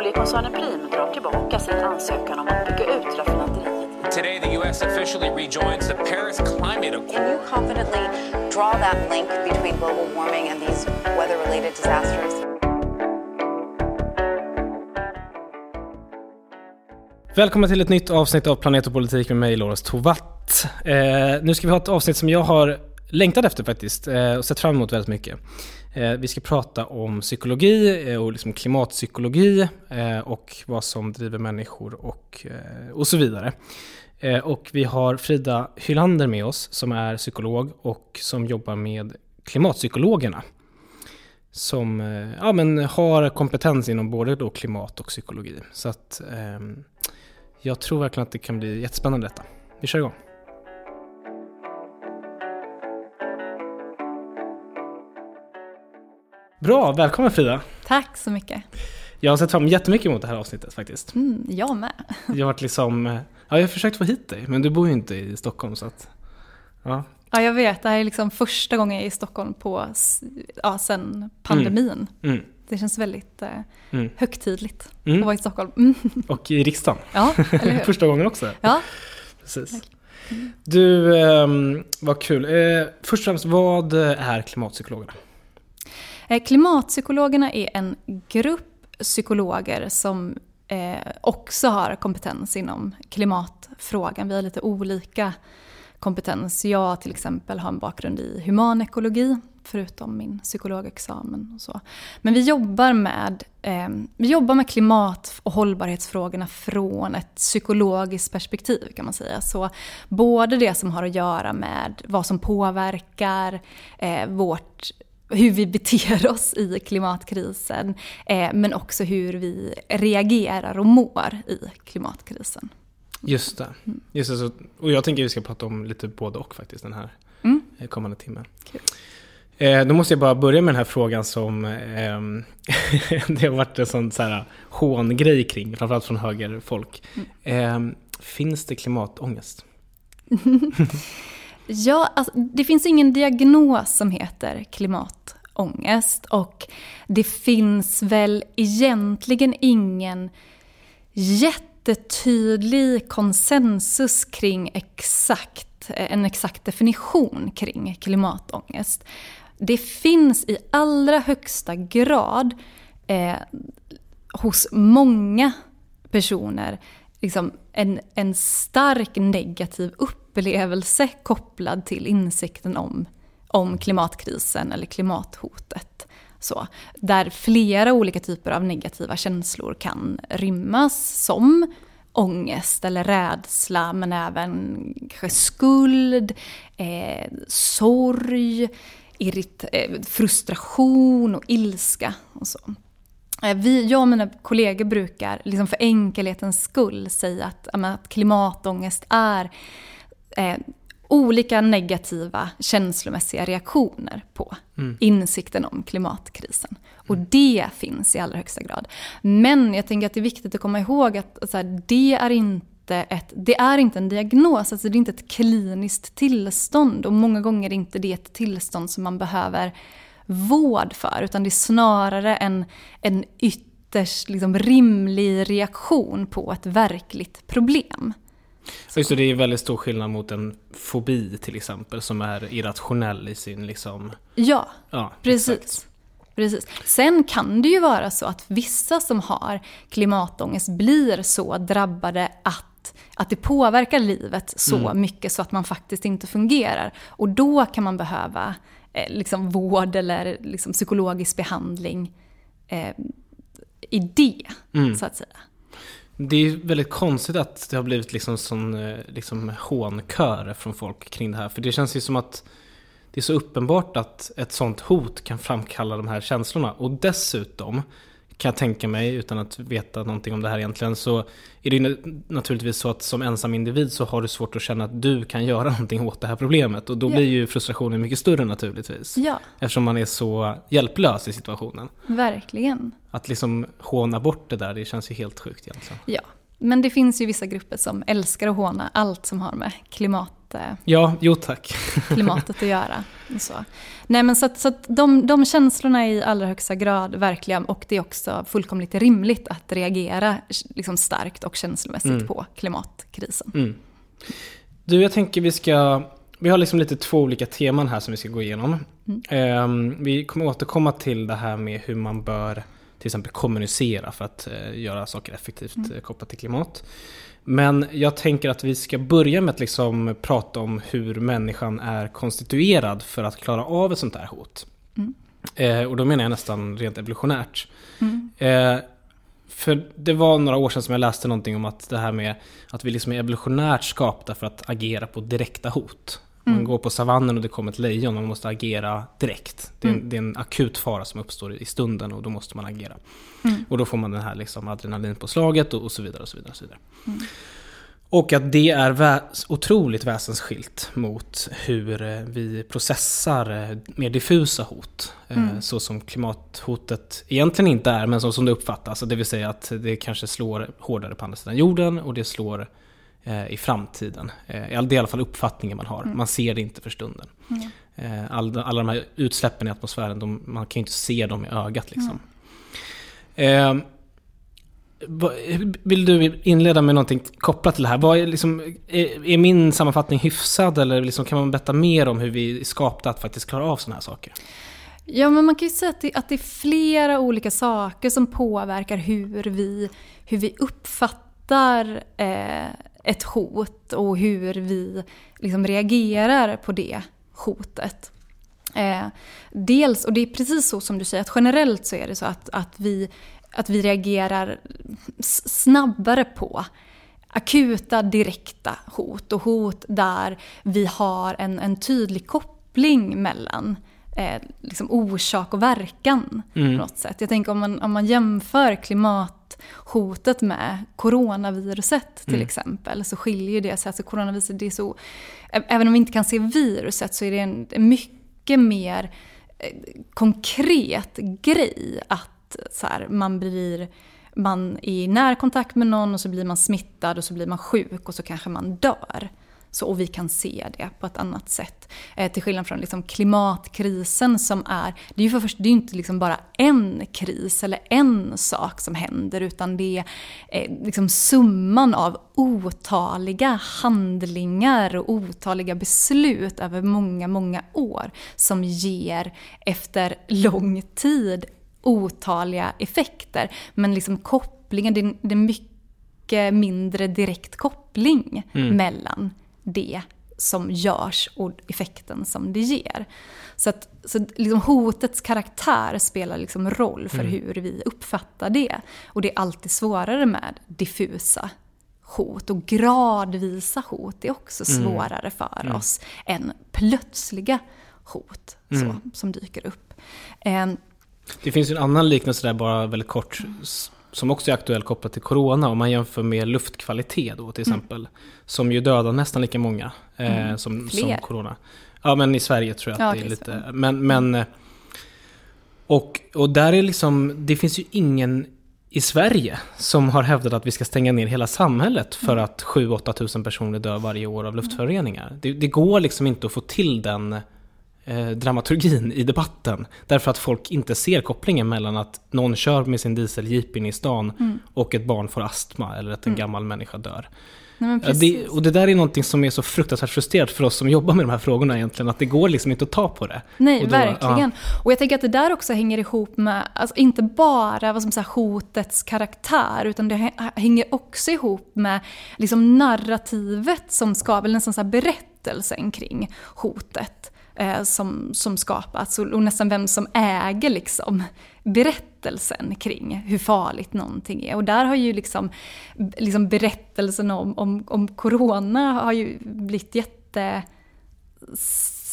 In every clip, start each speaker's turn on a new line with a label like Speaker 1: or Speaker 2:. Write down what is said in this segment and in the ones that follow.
Speaker 1: Oljekoncernen Prim drar tillbaka sin ansökan om att bygga ut raffinaderiet.
Speaker 2: Today, the U.S. officially rejoins the Paris Climate Accord.
Speaker 3: Can you confidently draw that link between global warming and these weather related disasters?
Speaker 4: Välkommen till ett nytt avsnitt av Planet och politik med mig, Loras Tovatt. Eh, nu ska vi ha ett avsnitt som jag har längtat efter faktiskt eh, och sett fram emot väldigt mycket. Eh, vi ska prata om psykologi eh, och liksom klimatpsykologi eh, och vad som driver människor och, och så vidare. Och vi har Frida Hylander med oss som är psykolog och som jobbar med klimatpsykologerna. Som ja, men har kompetens inom både då klimat och psykologi. Så att eh, jag tror verkligen att det kan bli jättespännande detta. Vi kör igång. Bra, välkommen Frida!
Speaker 5: Tack så mycket!
Speaker 4: Jag har sett fram jättemycket emot det här avsnittet faktiskt.
Speaker 5: Mm, jag med!
Speaker 4: Jag har varit liksom, ja jag har försökt få hit dig, men du bor ju inte i Stockholm så att,
Speaker 5: ja. Ja, jag vet. Det här är liksom första gången jag är i Stockholm på, ja, sen pandemin. Mm. Mm. Det känns väldigt eh, mm. högtidligt mm. att vara i Stockholm. Mm.
Speaker 4: Och i riksdagen.
Speaker 5: Ja, eller hur?
Speaker 4: Första gången också.
Speaker 5: Ja.
Speaker 4: Precis. Mm. Du, eh, vad kul. Eh, först och främst, vad är klimatpsykologerna?
Speaker 5: Eh, klimatpsykologerna är en grupp psykologer som eh, också har kompetens inom klimatfrågan. Vi har lite olika kompetens. Jag till exempel har en bakgrund i humanekologi, förutom min psykologexamen och så. Men vi jobbar med, eh, vi jobbar med klimat och hållbarhetsfrågorna från ett psykologiskt perspektiv kan man säga. Så både det som har att göra med vad som påverkar eh, vårt hur vi beter oss i klimatkrisen, eh, men också hur vi reagerar och mår i klimatkrisen.
Speaker 4: Just det. Mm. Just det så, och jag tänker att vi ska prata om lite både och faktiskt den här mm. Eh, kommande timmen. Cool. Eh, då måste jag bara börja med den här frågan som eh, det har varit en sån så här hångrej kring, framförallt från högerfolk. Mm. Eh, finns det klimatångest?
Speaker 5: ja, alltså, det finns ingen diagnos som heter klimatångest och det finns väl egentligen ingen jättetydlig konsensus kring exakt, en exakt definition kring klimatångest. Det finns i allra högsta grad eh, hos många personer liksom en, en stark negativ upplevelse upplevelse kopplad till insikten om, om klimatkrisen eller klimathotet. Så, där flera olika typer av negativa känslor kan rymmas som ångest eller rädsla men även kanske skuld, eh, sorg, irrit eh, frustration och ilska och så. Eh, vi, jag och mina kollegor brukar liksom för enkelhetens skull säga att, att klimatångest är eh, olika negativa känslomässiga reaktioner på mm. insikten om klimatkrisen. Och mm. det finns i allra högsta grad. Men jag tänker att det är viktigt att komma ihåg att, att det är inte ett, det är inte en diagnos, alltså det är inte ett kliniskt tillstånd och många gånger är inte det ett tillstånd som man behöver vård för, utan det är snarare en, en ytterst liksom rimlig reaktion på ett verkligt problem.
Speaker 4: Just det, det är väldigt stor skillnad mot en fobi till exempel som är irrationell i sin liksom...
Speaker 5: Ja, ja precis. Precis. Sen kan det ju vara så att vissa som har klimatångest blir så drabbade att, att det påverkar livet så mm. mycket så att man faktiskt inte fungerar. Och då kan man behöva eh, liksom vård eller liksom psykologisk behandling eh, i det, mm. så att säga.
Speaker 4: Det är väldigt konstigt att det har blivit liksom sån eh, liksom hånkör från folk kring det här. För det känns ju som att det är så uppenbart att ett sånt hot kan framkalla de här känslorna. Och dessutom kan jag tänka mig, utan att veta någonting om det här egentligen, så är det naturligtvis så att som ensam individ så har du svårt att känna att du kan göra någonting åt det här problemet. Och då ja. blir ju frustrationen mycket större naturligtvis.
Speaker 5: Ja.
Speaker 4: Eftersom man är så hjälplös i situationen.
Speaker 5: Verkligen.
Speaker 4: Att liksom håna bort det där, det känns ju helt sjukt egentligen.
Speaker 5: Ja, men det finns ju vissa grupper som älskar att håna allt som har med klimat klimat, eh,
Speaker 4: Ja, jo tack.
Speaker 5: klimatet att göra. Och så. Nej, men så att, så att de, de känslorna är i allra högsta grad verkliga och det är också fullkomligt rimligt att reagera liksom starkt och känslomässigt
Speaker 4: Mm.
Speaker 5: på klimatkrisen.
Speaker 4: Mm. Du, jag tänker vi ska... Vi har liksom lite två olika teman här som vi ska gå igenom. Ehm, vi kommer återkomma till det här med hur man bör till exempel kommunicera för att eh, göra saker effektivt eh, kopplat till klimat. Men jag tänker att vi ska börja med att liksom prata om hur människan är konstituerad för att klara av ett sånt här hot. Eh, och då menar jag nästan rent evolutionärt. Eh, för det var några år sedan som jag läste någonting om att det här med att vi liksom är evolutionärt skapta för att agera på direkta hot. Man går på savannen och det kommer ett lejon och man måste agera direkt. Det är, en, det är en akut fara som uppstår i stunden och då måste man agera. Och då får man det här liksom adrenalinpåslaget och, och så vidare. Och så vidare, och så vidare. Och att det är vä- otroligt väsensskilt mot hur eh, vi processar eh, mer diffusa hot. eh, Så som klimathotet egentligen inte är, men så som det uppfattas. Det vill säga att det kanske slår hårdare på andra sidan jorden och det slår i framtiden. Eh, Det är i alla fall uppfattningen man har. Man ser det inte för stunden. Eh, All, alla de här utsläppen i atmosfären, de, man kan ju inte se dem i ögat liksom. Eh, vad- Vill du inleda med någonting kopplat till det här? Vad är, liksom, är, är min sammanfattning hyfsad eller liksom, kan man berätta mer om hur vi är skapta att faktiskt klara av sådana här saker?
Speaker 5: Ja, men man kan ju säga att det, att det är flera olika saker som påverkar hur vi, hur vi uppfattar eh, ett hot och hur vi liksom reagerar på det hotet. Eh, dels, och det är precis så som du säger, att generellt så är det så att, att, vi, att vi reagerar snabbare på akuta direkta hot och hot där vi har en, en tydlig koppling mellan eh, liksom orsak och verkan på något sätt. Jag tänker om man, om man jämför klimathotet med coronaviruset till exempel så skiljer det sig. Alltså coronaviruset, det är så, även om vi inte kan se viruset så är det en, en mycket mer eh, konkret grej att så här, man blir man är i närkontakt med någon och så blir man smittad och så blir man sjuk och så kanske man dör. Så, och vi kan se det på ett annat sätt. Eh, till skillnad från liksom klimatkrisen som är, det är ju för först, det är inte liksom bara en kris eller en sak som händer utan det är eh, liksom summan av otaliga handlingar och otaliga beslut över många, många år som ger efter lång tid otaliga effekter. Men liksom kopplingen, det det är mycket mindre direkt koppling mellan det som görs och effekten som det ger. Så, att, så liksom hotets karaktär spelar liksom roll för hur vi uppfattar det. Och det är alltid svårare med diffusa hot och gradvisa hot är också svårare för oss än plötsliga hot så, som dyker upp. Eh,
Speaker 4: Det finns ju en annan liknelse där, bara väldigt kort, som också är aktuell kopplat till corona. Om man jämför med luftkvalitet då till exempel. Som ju dödar nästan lika många eh, som, som
Speaker 5: Fler.
Speaker 4: corona. Ja men i Sverige tror jag att
Speaker 5: Ja,
Speaker 4: det är lite... Men, men... eh, Och, och där är liksom, det finns ju ingen i Sverige som har hävdat att vi ska stänga ner hela samhället för att 7-8 tusen personer dör varje år av luftföroreningar. Det, det går liksom inte att få till den dramaturgin i debatten. Därför att folk inte ser kopplingen mellan att någon kör med sin dieseljeep in i stan och ett barn får astma eller att en gammal människa dör.
Speaker 5: nej
Speaker 4: Ja,
Speaker 5: precis.
Speaker 4: det, och det där är någonting som är så fruktansvärt frustrerat för oss som jobbar med de här frågorna egentligen, att det går liksom inte att ta på det.
Speaker 5: Nej,
Speaker 4: Och då-
Speaker 5: verkligen. Och jag tänker att det där också hänger ihop med, alltså inte bara vad som säger, hotets karaktär, utan det hä- hänger också ihop med liksom narrativet som skapar, eller nästan berättelsen kring hotet eh, som, som skapats. Och, och nästan vem som äger liksom berättelsen kring hur farligt någonting är. Och där har ju liksom, liksom berättelsen om, om, om corona har ju blivit jätte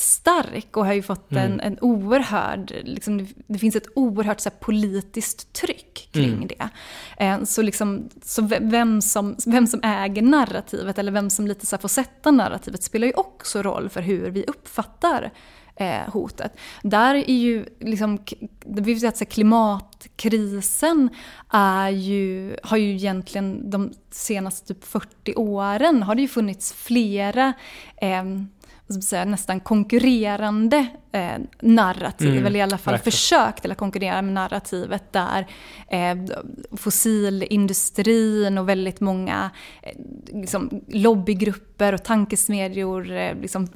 Speaker 5: stark och har ju fått en, en oerhörd, liksom, det- finns ett oerhört så här, politiskt tryck kring det. Eh, så liksom, så ve- vem som, vem som äger narrativet eller vem som lite så här, får sätta narrativet spelar ju också roll för hur vi uppfattar eh, hotet. Där är ju liksom, vi vill säga att klimatkrisen är ju, har ju egentligen de senaste typ 40 åren har det ju funnits flera eh, säga, nästan konkurrerande eh, narrativ, mm, eller i alla fall verkligen. försök till att konkurrera med narrativet där eh, fossilindustrin och väldigt många eh, liksom, lobbygrupper och tankesmedjor eh, liksom,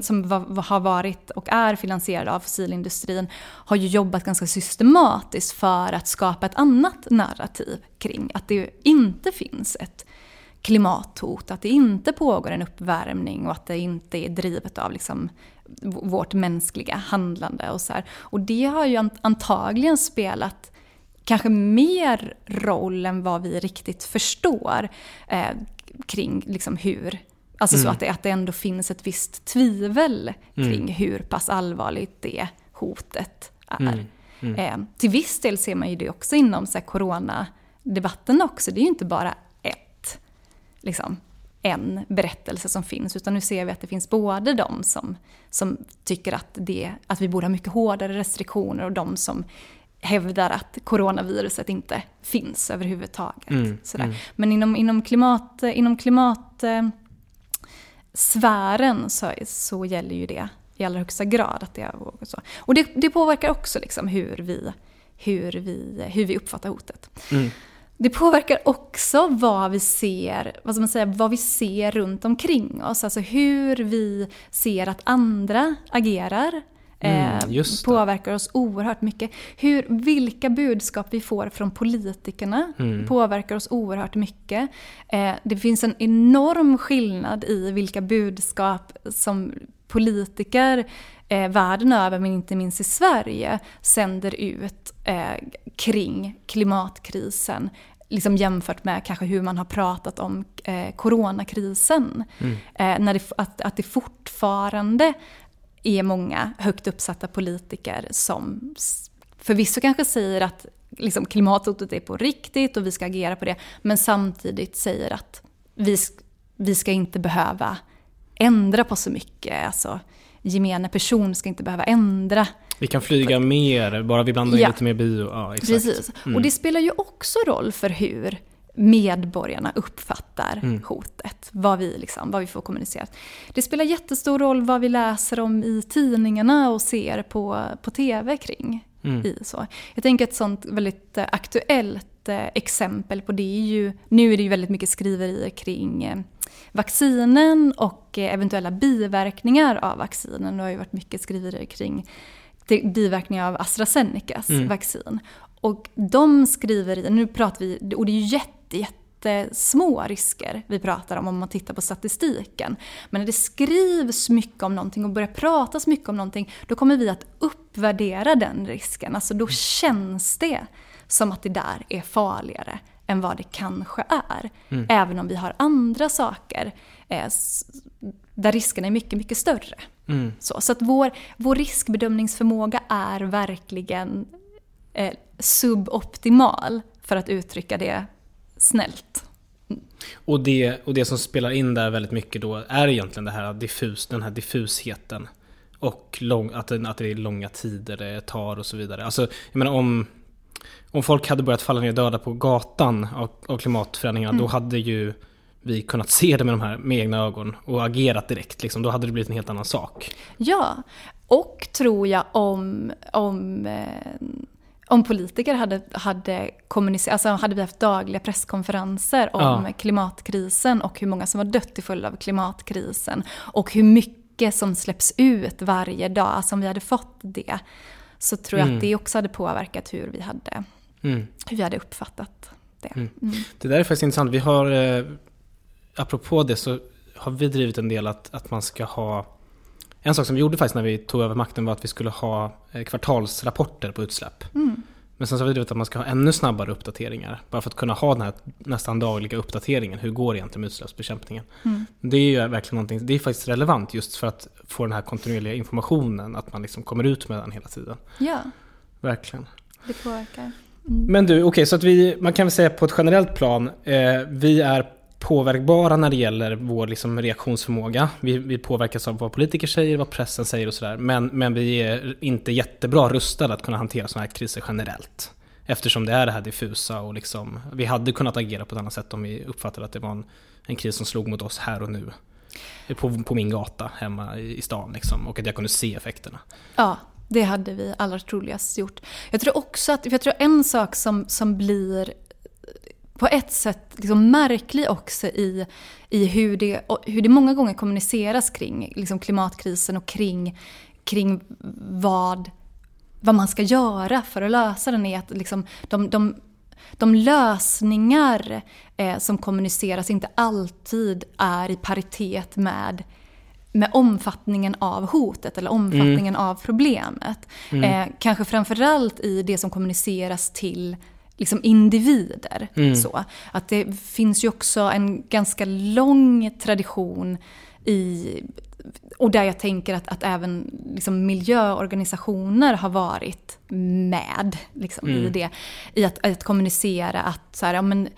Speaker 5: som va, har varit och är finansierade av fossilindustrin har ju jobbat ganska systematiskt för att skapa ett annat narrativ kring att det inte finns ett klimathot, att det inte pågår en uppvärmning och att det inte är drivet av liksom vårt mänskliga handlande och så här. Och det har ju antagligen spelat kanske mer roll än vad vi riktigt förstår eh, kring liksom hur Alltså mm. så att det, att det ändå finns ett visst tvivel kring mm. hur pass allvarligt det hotet är. Mm. mm. Eh, till viss del ser man ju det också inom så här, coronadebatten också. Det är ju inte bara liksom, en berättelse som finns, utan nu ser vi att det finns både de som, som tycker att, det, att vi borde ha mycket hårdare restriktioner och de som hävdar att coronaviruset inte finns överhuvudtaget. Mm, Sådär. Mm. Men inom, inom klimat, inom klimatsfären så, så gäller ju det i allra högsta grad. Att det är så. Och det, det påverkar också liksom hur, vi, hur, vi, hur vi uppfattar hotet. Mm. Det påverkar också vad vi ser, vad ska man säga, vad vi ser runt omkring oss. Alltså hur vi ser att andra agerar. Mm, eh, påverkar oss oerhört mycket. Hur, vilka budskap vi får från politikerna mm. påverkar oss oerhört mycket. Eh, det finns en enorm skillnad i vilka budskap som politiker eh, världen över, men inte minst i Sverige, sänder ut eh, kring klimatkrisen liksom jämfört med kanske hur man har pratat om eh, coronakrisen. Mm. Eh, när det, att, att det fortfarande är många högt uppsatta politiker som förvisso kanske säger att liksom, klimathotet är på riktigt och vi ska agera på det, men samtidigt säger att vi, vi ska inte behöva ändra på så mycket. Alltså, gemene person ska inte behöva ändra.
Speaker 4: Vi kan flyga för, mer, bara vi blandar in lite mer bio. Ja, exakt.
Speaker 5: Precis. Mm. Och det spelar ju också roll för hur medborgarna uppfattar mm. hotet. Vad vi, liksom, vad vi får kommunicerat. Det spelar jättestor roll vad vi läser om i tidningarna och ser på, på TV kring. Mm. I, så. Jag tänker ett sånt väldigt eh, aktuellt eh, exempel på det är ju, nu är det ju väldigt mycket skriverier kring eh, vaccinen och eventuella biverkningar av vaccinen. Det har ju varit mycket skriverier kring biverkningar av AstraZenecas mm. vaccin. Och de skriver nu pratar vi, och det är ju jätte, jättesmå risker vi pratar om om man tittar på statistiken. Men när det skrivs mycket om någonting och börjar pratas mycket om någonting, då kommer vi att uppvärdera den risken. Alltså då känns det som att det där är farligare än vad det kanske är. Mm. Även om vi har andra saker eh, där riskerna är mycket, mycket större. Mm. Så, så att vår, vår riskbedömningsförmåga är verkligen eh, suboptimal, för att uttrycka det snällt.
Speaker 4: Mm. Och, det, och det som spelar in där väldigt mycket då är egentligen det här diffus, den här diffusheten. Och lång, att, det, att det är långa tider det tar och så vidare. Alltså, jag menar om, om folk hade börjat falla ner döda på gatan av, av klimatförändringarna, mm. då hade ju vi kunnat se det med de här med egna ögon och agerat direkt. Liksom, då hade det blivit en helt annan sak.
Speaker 5: Ja, och tror jag om, om, eh, om politiker hade, hade kommunicerat, alltså hade vi haft dagliga presskonferenser om ja. klimatkrisen och hur många som har dött till följd av klimatkrisen och hur mycket som släpps ut varje dag, alltså om vi hade fått det, så tror jag mm. att det också hade påverkat hur vi hade, mm. hur vi hade uppfattat det. Mm.
Speaker 4: mm. Det där är faktiskt intressant. Vi har eh, apropå det så har vi drivit en del att, att man ska ha en sak som vi gjorde faktiskt när vi tog över makten var att vi skulle ha eh, kvartalsrapporter på utsläpp. Mm. Men sen så har vi drivit att man ska ha ännu snabbare uppdateringar. Bara för att kunna ha den här nästan dagliga uppdateringen. Hur går det egentligen med utsläppsbekämpningen? Mm. Det är ju verkligen någonting, det är faktiskt relevant just för att få den här kontinuerliga informationen. Att man liksom kommer ut med den hela tiden.
Speaker 5: Ja.
Speaker 4: Verkligen.
Speaker 5: Det påverkar. Mm.
Speaker 4: Men du, okej okay, så att vi, man kan väl säga på ett generellt plan, eh, vi är påverkbara när det gäller vår liksom reaktionsförmåga. Vi, vi påverkas av vad politiker säger, vad pressen säger och sådär. Men, men vi är inte jättebra rustade att kunna hantera sådana här kriser generellt. Eftersom det är det här diffusa och liksom, vi hade kunnat agera på ett annat sätt om vi uppfattade att det var en, en kris som slog mot oss här och nu. På, på min gata hemma i, i stan liksom, och att jag kunde se effekterna.
Speaker 5: Ja, det hade vi allra troligast gjort. Jag tror också att, jag tror en sak som, som blir eh, på ett sätt liksom märklig också i, i hur, det, hur det många gånger kommuniceras kring liksom klimatkrisen och kring, kring vad, vad man ska göra för att lösa den är att liksom de, de, de lösningar eh, som kommuniceras inte alltid är i paritet med med omfattningen av hotet eller omfattningen mm. av problemet. Mm. Eh, kanske framförallt i det som kommuniceras till liksom individer. Mm. Så. Att det finns ju också en ganska lång tradition i och där jag tänker att, att även liksom miljöorganisationer har varit med liksom, mm. i det. I att, att kommunicera att, så här, ja, men,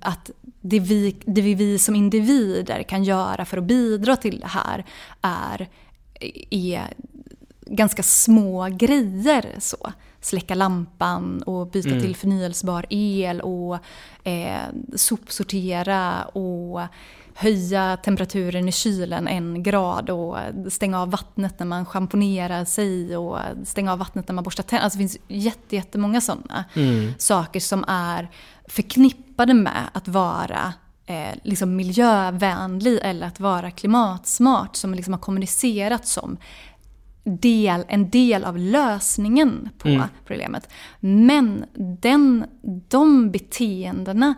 Speaker 5: att det, vi, det vi som individer kan göra för att bidra till det här är, är ganska små grejer. så släcka lampan och byta mm. till förnyelsebar el och eh, sopsortera och höja temperaturen i kylen en grad och stänga av vattnet när man schamponerar sig och stänga av vattnet när man borstar tänderna. Alltså det finns jättemånga sådana mm. saker som är förknippade med att vara eh, liksom miljövänlig eller att vara klimatsmart som liksom har kommunicerats som del, en del av lösningen på mm. problemet. Men den, de beteendena,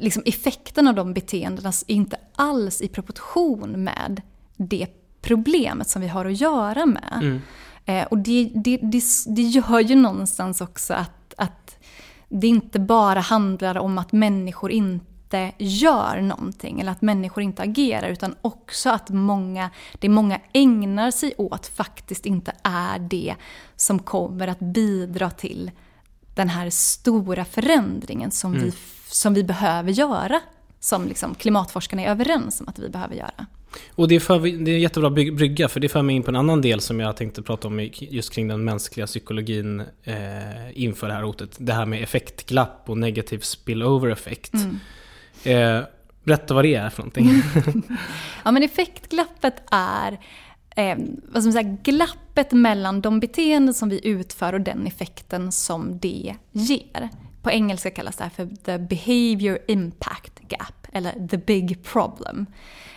Speaker 5: liksom effekten av de beteendena är inte alls i proportion med det problemet som vi har att göra med. Mm. Eh, och det, det, det, det, gör ju någonstans också att, att det inte bara handlar om att människor inte gör någonting eller att människor inte agerar utan också att många, det många ägnar sig åt faktiskt inte är det som kommer att bidra till den här stora förändringen som, mm. vi, som vi behöver göra. Som liksom klimatforskarna är överens om att vi behöver göra.
Speaker 4: Och det, för, det är en jättebra brygga, för det för mig in på en annan del som jag tänkte prata om just kring den mänskliga psykologin eh, inför det här hotet. Det här med effektglapp och negativ spillover-effekt. Mm. Eh, berätta vad det är för någonting.
Speaker 5: ja, men effektglappet är eh, vad ska man säga, glappet mellan de beteenden som vi utför och den effekten som det ger. På engelska kallas det här för the behavior impact gap, eller the big problem.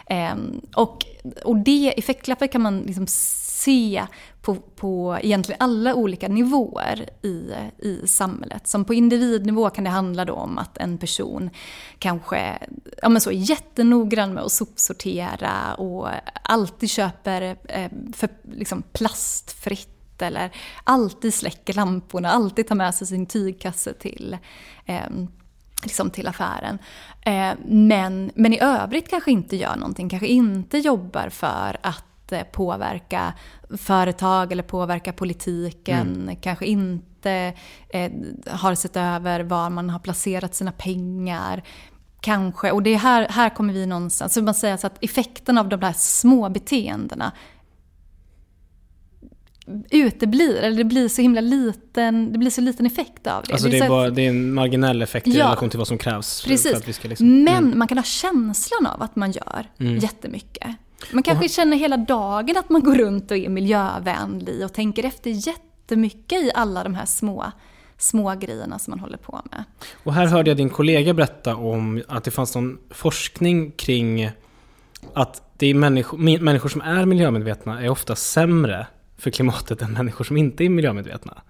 Speaker 5: Ehm, och, och det effektglappet kan man liksom se på, på egentligen alla olika nivåer i, i samhället. Som på individnivå kan det handla då om att en person kanske ja men så, är jättenoggrann med att sopsortera och alltid köper eh, för, liksom plastfritt eller alltid släcker lamporna, alltid tar med sig sin tygkasse till, eh, liksom till affären. Eh, men, men i övrigt kanske inte gör någonting, kanske inte jobbar för att Eh, påverka företag eller påverka politiken. Mm. Kanske inte eh, har sett över var man har placerat sina pengar. Kanske, och det är här, här kommer vi någonstans, så man säger alltså att effekten av de där små beteendena uteblir, eller det blir så himla liten, det blir så liten effekt av det.
Speaker 4: Alltså det, är, bara, det är en marginell effekt i relation till vad som krävs.
Speaker 5: Precis. För, att vi ska liksom, Men mm. man kan ha känslan av att man gör mm. jättemycket. Man kanske och, känner hela dagen att man går runt och är miljövänlig och tänker efter jättemycket i alla de här små små grejerna som man håller på med.
Speaker 4: Och här hörde jag din kollega berätta om att det fanns någon forskning kring att det är människor, människor som är miljömedvetna är ofta sämre för klimatet än människor som inte är miljömedvetna.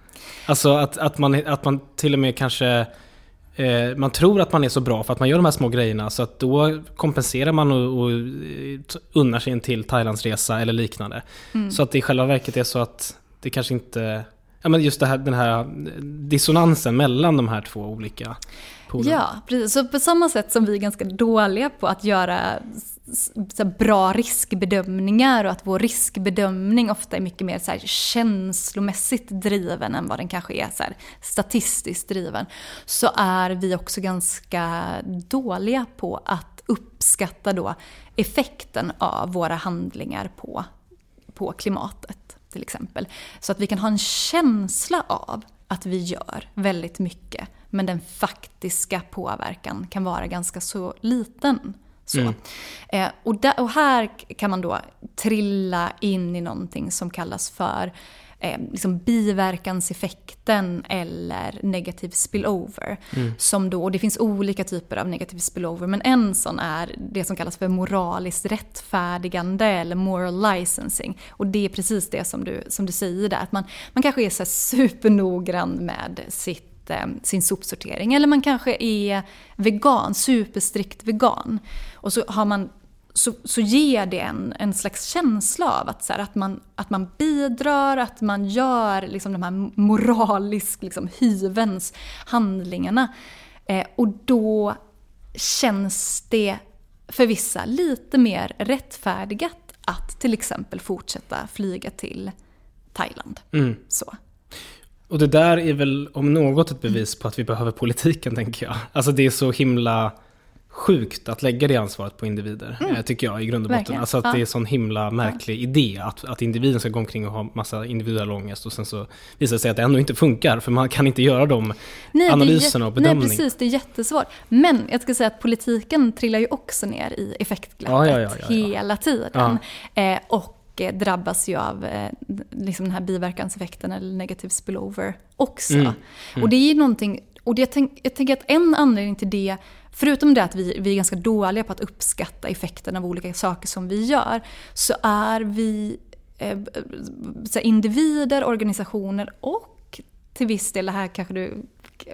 Speaker 4: Alltså att, att, man, att man till och med kanske Eh, man tror att man är så bra för att man gör de här små grejerna så att då kompenserar man och, och unnar sig en till Thailandsresa eller liknande. Mm. Så att det i själva verket är så att det kanske inte ja, men just det här, den här dissonansen mellan de här två olika polerna.
Speaker 5: Ja, precis. Så på samma sätt som vi är ganska dåliga på att göra så bra riskbedömningar och att vår riskbedömning ofta är mycket mer så här känslomässigt driven än vad den kanske är så statistiskt driven. Så är vi också ganska dåliga på att uppskatta då effekten av våra handlingar på, på klimatet till exempel. Så att vi kan ha en känsla av att vi gör väldigt mycket men den faktiska påverkan kan vara ganska så liten. Så. Mm. Eh, och, där, och, här kan man då trilla in i någonting som kallas för eh, liksom biverkanseffekten eller negativ spillover. Mm. Som då, och det finns olika typer av negativ spillover, men en sån är det som kallas för moraliskt rättfärdigande eller moral licensing. Och det är precis det som du, som du säger där, att man, man kanske är så supernoggrann med sitt eh, sin sopsortering. Eller man kanske är vegan, superstrikt vegan. Och så har man så, så ger det en, en slags känsla av att, så här, att, man, att man bidrar, att man gör liksom, de här moralisk liksom, hyvens handlingarna. Eh, och då känns det för vissa lite mer rättfärdigat att till exempel fortsätta flyga till Thailand. Mm. Så.
Speaker 4: Och det där är väl om något ett bevis på att vi behöver politiken, tänker jag. Alltså det är så himla sjukt att lägga det ansvaret på individer, mm. Eh, tycker jag i grund och botten. Verkligen. Alltså att ja. det är en sån himla märklig ja. idé att, att individen ska gå omkring och ha massa individuell ångest och sen så visar det sig att det ändå inte funkar för man kan inte göra de nej, analyserna och bedömningarna.
Speaker 5: Nej, precis, det är jättesvårt. Men jag ska säga att politiken trillar ju också ner i effektglappet ja, hela tiden. Eh, och eh, drabbas ju av eh, liksom den här biverkanseffekten eller negativ spillover också. Mm. Mm. Och det är ju någonting, och det, jag, tänk, jag tänker att en anledning till det Förutom det att vi, vi är ganska dåliga på att uppskatta effekten av olika saker som vi gör, så är vi eh, individer, organisationer och till viss del, det här kanske du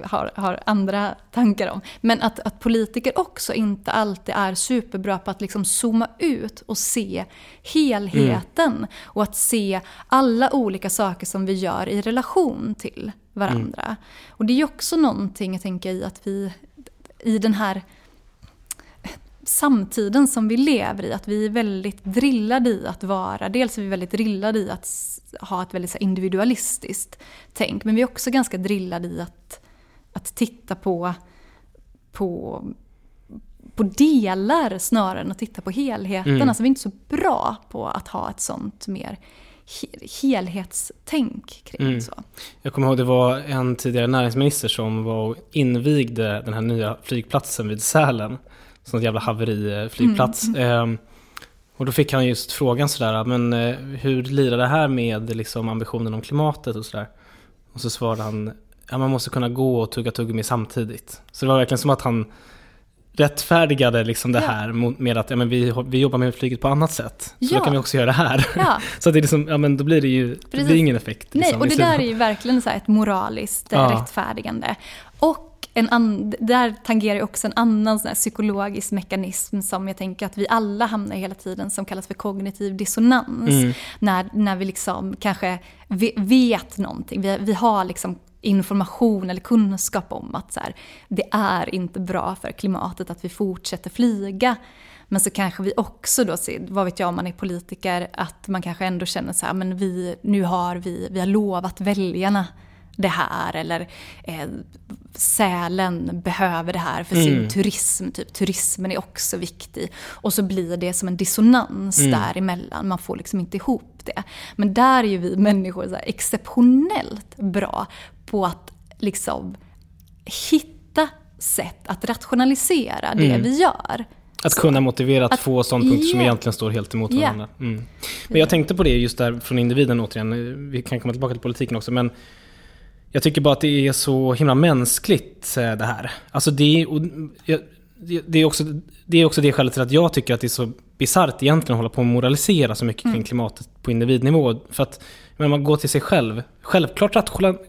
Speaker 5: har, har andra tankar om, men att, att politiker också inte alltid är superbra på att liksom zooma ut och se helheten mm. och att se alla olika saker som vi gör i relation till varandra. Mm. Och det är ju också någonting, jag tänker i att vi i den här samtiden som vi lever i, att vi är väldigt drillade i att vara, dels är vi väldigt drillade i att ha ett väldigt individualistiskt tänk, men vi är också ganska drillade i att, att titta på, på, på delar snarare än att titta på helheten. Mm. Alltså vi är inte så bra på att ha ett sånt mer helhetstänk kring mm. så.
Speaker 4: Jag kommer ihåg det var en tidigare näringsminister som var och invigde den här nya flygplatsen vid Sälen. Sån jävla haveriflygplats. Mm. Eh, och då fick han just frågan sådär, men eh, hur lirar det här med liksom, ambitionen om klimatet och sådär? Och så svarade han, ja man måste kunna gå och tugga tuggummi samtidigt. Så det var verkligen som att han rättfärdigade liksom det här med att ja, men vi, vi jobbar med flyget på annat sätt. Så ja. då kan vi också göra det här. Ja. så det är liksom, ja, men då blir det ju det blir ingen effekt.
Speaker 5: Liksom, Nej, och det där är ju verkligen så ett moraliskt ja. rättfärdigande. Och en an, där tangerar ju också en annan sån psykologisk mekanism som jag tänker att vi alla hamnar i hela tiden som kallas för kognitiv dissonans. Mm. När, när vi liksom kanske vet någonting, vi, vi har liksom information eller kunskap om att så här, det är inte bra för klimatet att vi fortsätter flyga. Men så kanske vi också då, vad vet jag om man är politiker, att man kanske ändå känner så här, men vi, nu har vi, vi har lovat väljarna det här eller eh, Sälen behöver det här för sin mm. turism. Typ. Turismen är också viktig. Och så blir det som en dissonans mm. däremellan. Man får liksom inte ihop det. Men där är ju vi människor så exceptionellt bra på att liksom hitta sätt att rationalisera det mm. vi gör.
Speaker 4: Att så. kunna motivera att, att få ståndpunkter yeah. som egentligen står helt emot varandra. Yeah. Mm. Men jag tänkte på det just där från individen återigen. Vi kan komma tillbaka till politiken också. Men jag tycker bara att det är så himla mänskligt eh, det här. Alltså det, och, det, är också, det är också det skälet till att jag tycker att det är så bisarrt egentligen att hålla på och moralisera så mycket kring mm. klimatet på individnivå. För att men man går till sig själv. Självklart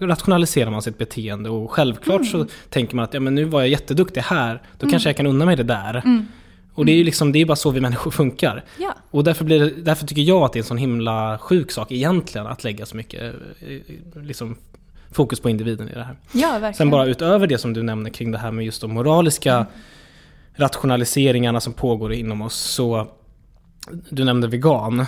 Speaker 4: rationaliserar man sitt beteende och självklart mm. så tänker man att ja, men nu var jag jätteduktig här, då mm. kanske jag kan unna mig det där. Mm. Och det är ju liksom, det är bara så vi människor funkar.
Speaker 5: Ja.
Speaker 4: Och därför, blir det, därför tycker jag att det är en sån himla sjuk sak egentligen att lägga så mycket eh, liksom, fokus på individen i det här.
Speaker 5: Ja, verkligen.
Speaker 4: Sen bara utöver det som du nämner kring det här med just de moraliska
Speaker 5: Mm.
Speaker 4: rationaliseringarna som pågår inom oss. Så du nämnde vegan.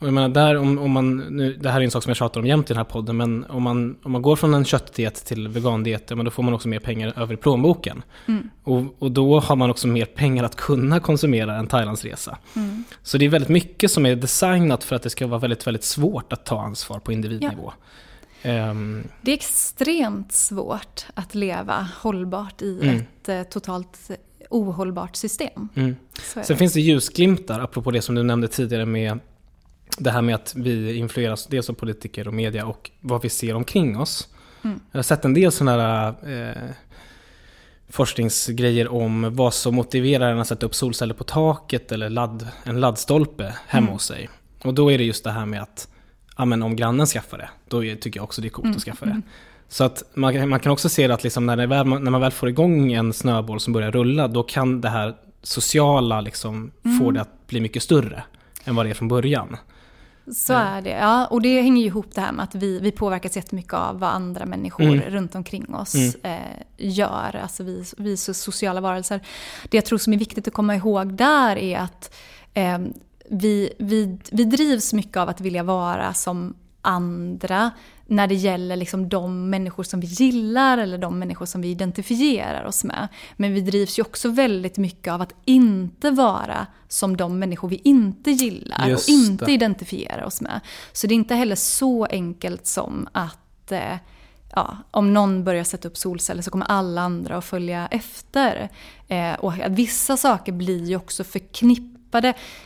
Speaker 4: Och jag menar där om, om man, nu, det här är en sak som jag tjatar om jämt i den här podden, men om man, om man går från en köttdiet till vegandiet, ja, men då får man också mer pengar över i plånboken.
Speaker 5: Mm.
Speaker 4: Och, och då har man också mer pengar att kunna konsumera en Thailandsresa.
Speaker 5: Mm.
Speaker 4: Så det är väldigt mycket som är designat för att det ska vara väldigt, väldigt svårt att ta ansvar på individnivå. Ehm,
Speaker 5: Det är extremt svårt att leva hållbart i
Speaker 4: Mm.
Speaker 5: ett eh, totalt ohållbart system.
Speaker 4: mm. Sen finns det ljusglimtar, apropå det som du nämnde tidigare med det här med att vi influeras dels av politiker och media och vad vi ser omkring oss.
Speaker 5: Mm.
Speaker 4: Jag har sett en del sådana här eh, forskningsgrejer om vad som motiverar en att sätta upp solceller på taket eller ladd, en laddstolpe hemma
Speaker 5: Mm.
Speaker 4: hos sig. Och då är det just det här med att ja, men om grannen skaffar det, då tycker jag också det är coolt
Speaker 5: Mm.
Speaker 4: att skaffa det. Så att man, kan- man kan också se att liksom när, väl, när man väl får igång en snöboll som börjar rulla, då kan det här sociala liksom
Speaker 5: Mm.
Speaker 4: få det att bli mycket större än vad det är från början.
Speaker 5: Så är det. Ja, och det hänger ju ihop det här med att vi, vi påverkas jättemycket av vad andra människor
Speaker 4: Mm.
Speaker 5: runt omkring oss
Speaker 4: Mm.
Speaker 5: eh, gör. Alltså vi, vi är så sociala varelser. Det jag tror som är viktigt att komma ihåg där är att eh, vi, vi, vi drivs mycket av att vilja vara som andra när det gäller liksom de människor som vi gillar eller de människor som vi identifierar oss med. Men vi drivs ju också väldigt mycket av att inte vara som de människor vi inte gillar
Speaker 4: Just
Speaker 5: och inte
Speaker 4: det.
Speaker 5: identifierar oss med. Så det är inte heller så enkelt som att eh, ja, om någon börjar sätta upp solceller så kommer alla andra att följa efter. Eh, och vissa saker blir ju också förknippade.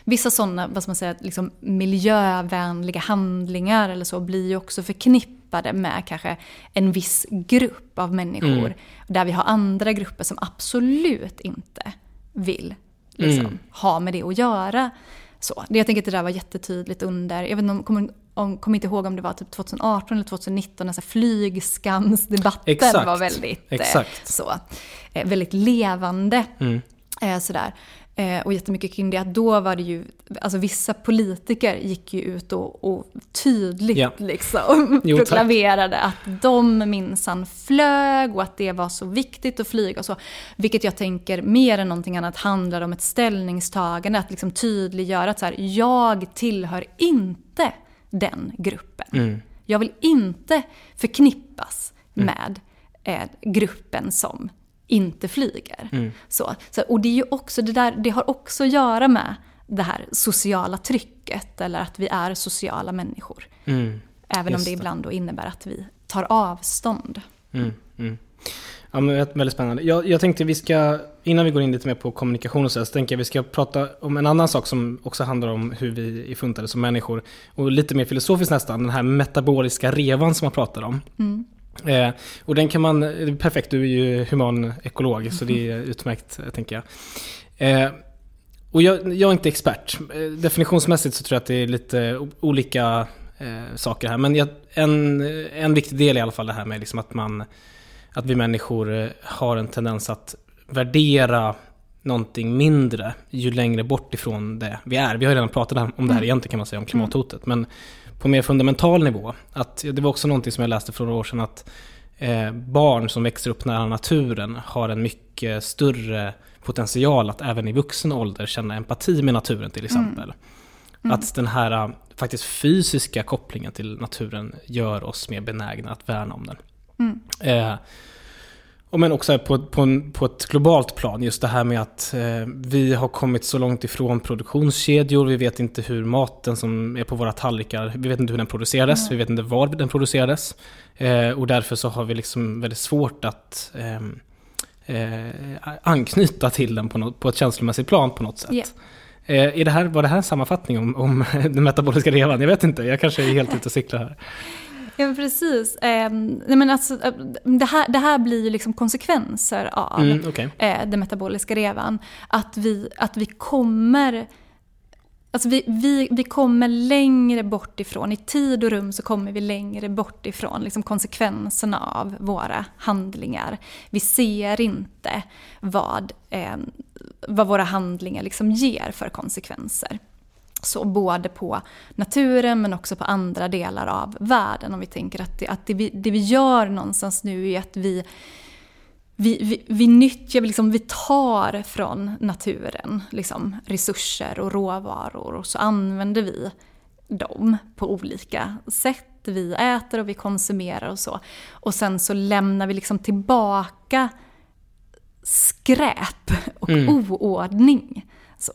Speaker 5: Vissa sådana, vad ska man säga, liksom miljövänliga handlingar eller så blir ju också förknippade med kanske en viss grupp av människor.
Speaker 4: Mm.
Speaker 5: Där vi har andra grupper som absolut inte vill liksom,
Speaker 4: Mm.
Speaker 5: ha med det att göra. Så, det, jag tänker att det där var jättetydligt under, jag vet inte om, kommer, om, kommer inte ihåg om det var typ 2018 eller 2019, när flygskamsdebatten
Speaker 4: Exakt.
Speaker 5: var väldigt, eh,
Speaker 4: Exakt.
Speaker 5: så, eh, väldigt levande.
Speaker 4: Mm.
Speaker 5: Eh, sådär. Eh, och jättemycket kring det, att då var det ju, alltså vissa politiker gick ju ut och, och tydligt
Speaker 4: Ja.
Speaker 5: liksom
Speaker 4: Jo,
Speaker 5: proklamerade att de minsann flög och att det var så viktigt att flyga och så. Vilket jag tänker mer än någonting annat handlar om ett ställningstagande, att liksom tydliggöra att så här, jag tillhör inte den gruppen.
Speaker 4: Mm.
Speaker 5: Jag vill inte förknippas med eh, gruppen som inte flyger.
Speaker 4: Mm.
Speaker 5: Så, så, och det, är ju också, det, där, det har också att göra med det här sociala trycket, eller att vi är sociala människor.
Speaker 4: Mm.
Speaker 5: Även om
Speaker 4: Just
Speaker 5: det
Speaker 4: det.
Speaker 5: ibland då innebär att vi tar avstånd.
Speaker 4: Mm, mm. Ja, men det är väldigt spännande. Jag, jag tänkte vi ska, innan vi går in lite mer på kommunikation och så, så tänker jag vi ska prata om en annan sak som också handlar om hur vi är funtade som människor. Och lite mer filosofiskt nästan, den här metaboliska revan som man pratar om. Eh, och den kan man, perfekt, du är ju human ekolog så det är utmärkt tänker jag. Eh, och jag, jag är inte expert. Eh, Definitionsmässigt så tror jag att det är lite olika eh, saker här. Men jag, en, en viktig del är i alla fall det här med liksom att, man, att vi människor eh, har en tendens att värdera någonting mindre ju längre bort ifrån det vi är. Vi har ju redan pratat om det här egentligen kan man säga, om klimathotet. Men på mer fundamental nivå. Att, det var också någonting som jag läste för några år sedan att eh, barn som växer upp nära naturen har en mycket större potential att även i vuxen ålder känna empati med naturen till exempel. Att den här eh, faktiskt fysiska kopplingen till naturen gör oss mer benägna att värna om den. Eh, och men också på, på, en, på ett globalt plan, just det här med att eh, vi har kommit så långt ifrån produktionskedjor, vi vet inte hur maten som är på våra tallrikar, vi vet inte hur den producerades, vi vet inte var den producerades. Eh, och därför så har vi liksom väldigt svårt att ehm, eh, anknyta till den på, något, på ett känslomässigt plan på något sätt. Eh, är det här, var det här en sammanfattning om, om den metaboliska revan? Jag vet inte, jag kanske är helt ute och cyklar här.
Speaker 5: Ja, precis. Eh, nej, men alltså, eh, det, här, det här blir ju liksom konsekvenser av
Speaker 4: Mm, okej.
Speaker 5: eh, den metaboliska revan. Att vi, att vi kommer Alltså vi, vi, vi kommer längre bort ifrån, i tid och rum så kommer vi längre bort ifrån liksom konsekvenserna av våra handlingar. Vi ser inte vad, eh, vad våra handlingar liksom ger för konsekvenser. Så både på naturen men också på andra delar av världen. Om vi tänker att det, att det, vi, det vi gör någonstans nu är att vi vi, vi, vi nyttjar, liksom, vi tar från naturen liksom, resurser och råvaror och så använder vi dem på olika sätt. Vi äter och vi konsumerar och så. Och sen så lämnar vi liksom tillbaka skräp och mm. oordning så,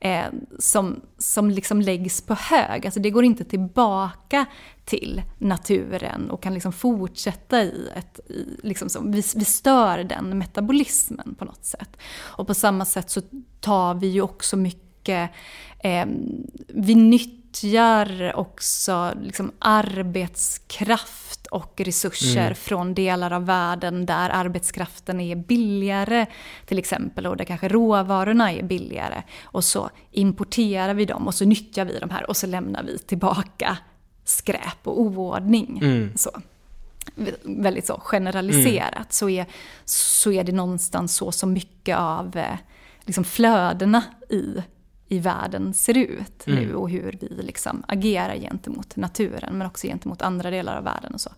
Speaker 5: eh, som, som liksom läggs på hög. Alltså det går inte tillbaka till naturen och kan liksom fortsätta i ett... I, liksom så, vi, vi stör den metabolismen på något sätt. Och på samma sätt så tar vi ju också mycket... Eh, vi nyttjar också liksom arbetskraft och resurser mm. från delar av världen där arbetskraften är billigare till exempel och där kanske råvarorna är billigare. Och så importerar vi dem och så nyttjar vi de här och så lämnar vi tillbaka skräp och oordning. Mm. Så. Väldigt så generaliserat mm. så, är, så är det någonstans så som mycket av eh, liksom flödena i i världen ser ut mm. nu och hur vi liksom agerar gentemot naturen men också gentemot andra delar av världen och så.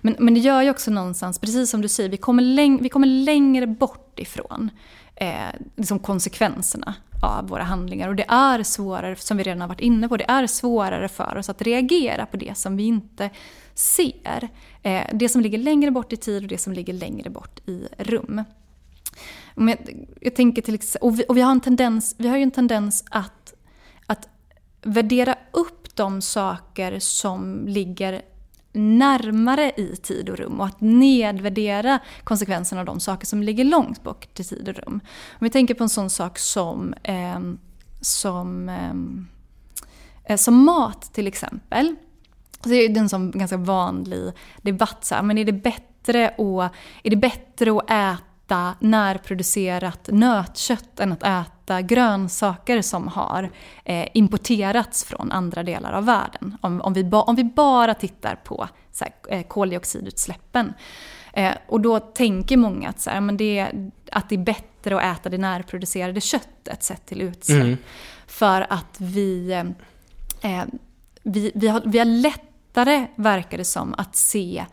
Speaker 5: Men, men det gör ju också någonstans, precis som du säger, vi kommer, läng vi kommer längre bort ifrån eh, liksom konsekvenserna av våra handlingar. Och det är svårare, som vi redan har varit inne på, det är svårare för oss att reagera på det som vi inte ser. Eh, det som ligger längre bort i tid och det som ligger längre bort i rum. Om jag, jag tänker till exempel, och vi, och vi, har en tendens, vi har ju en tendens att, att värdera upp de saker som ligger närmare i tid och rum och att nedvärdera konsekvenserna av de saker som ligger långt bort i tid och rum. Om vi tänker på en sån sak som, eh, som, ehm, eh, som mat till exempel. Så det är en sån ganska vanlig debatt. Så här, men är det bättre att, är det bättre att äta äta närproducerat nötkött än att äta grönsaker som har eh, importerats från andra delar av världen. Om, om, vi, ba, om vi bara tittar på så här, eh, koldioxidutsläppen. Eh, och då tänker många att, så här, men det, att det är bättre att äta det närproducerade köttet sett till utsläpp. Mm. För att vi, eh, vi, vi, har, vi har lättare, verkar det som, att se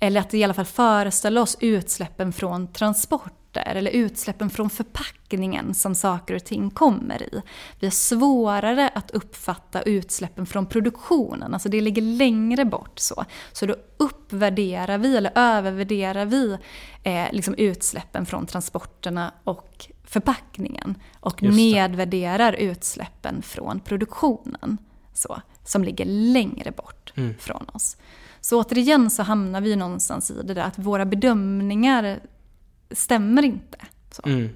Speaker 5: eller att i alla fall föreställa oss utsläppen från transporter eller utsläppen från förpackningen som saker och ting kommer i. Vi har svårare att uppfatta utsläppen från produktionen, alltså det ligger längre bort så. Så då uppvärderar vi, eller övervärderar vi, eh, liksom utsläppen från transporterna och förpackningen. Och nedvärderar utsläppen från produktionen, så, som ligger längre bort mm. från oss. Så återigen så hamnar vi någonstans i det där att våra bedömningar stämmer inte. Mm.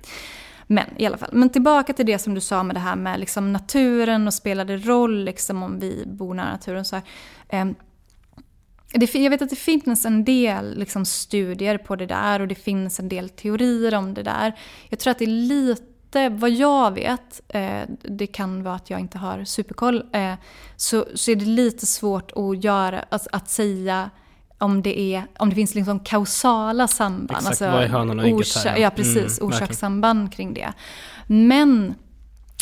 Speaker 5: Men i alla fall, men tillbaka till det som du sa med det här med liksom naturen och spelade roll liksom om vi bor nära naturen. Så här. Eh, det, jag vet att det finns en del liksom, studier på det där och det finns en del teorier om det där. Jag tror att det är lite inte, vad jag vet, eh, det kan vara att jag inte har superkoll, eh, så, så är det lite svårt att, göra, alltså, att säga om det, är, om det finns liksom kausala samband.
Speaker 4: Exakt, alltså, vad är hönan och ägget
Speaker 5: här? Ja, precis. Mm, orsakssamband kring det. Men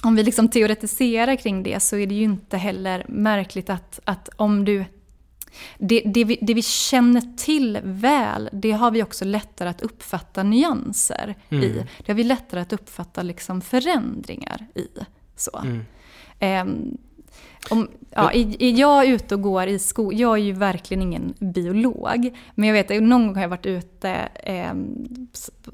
Speaker 5: om vi liksom teoretiserar kring det så är det ju inte heller märkligt att, att om du det, det, vi, det vi känner till väl, det har vi också lättare att uppfatta nyanser mm. i. Det har vi lättare att uppfatta liksom förändringar i. Så. Mm. Um, om, ja, är jag ute och går i skog, jag är ju verkligen ingen biolog, men jag vet att någon gång har jag varit ute eh,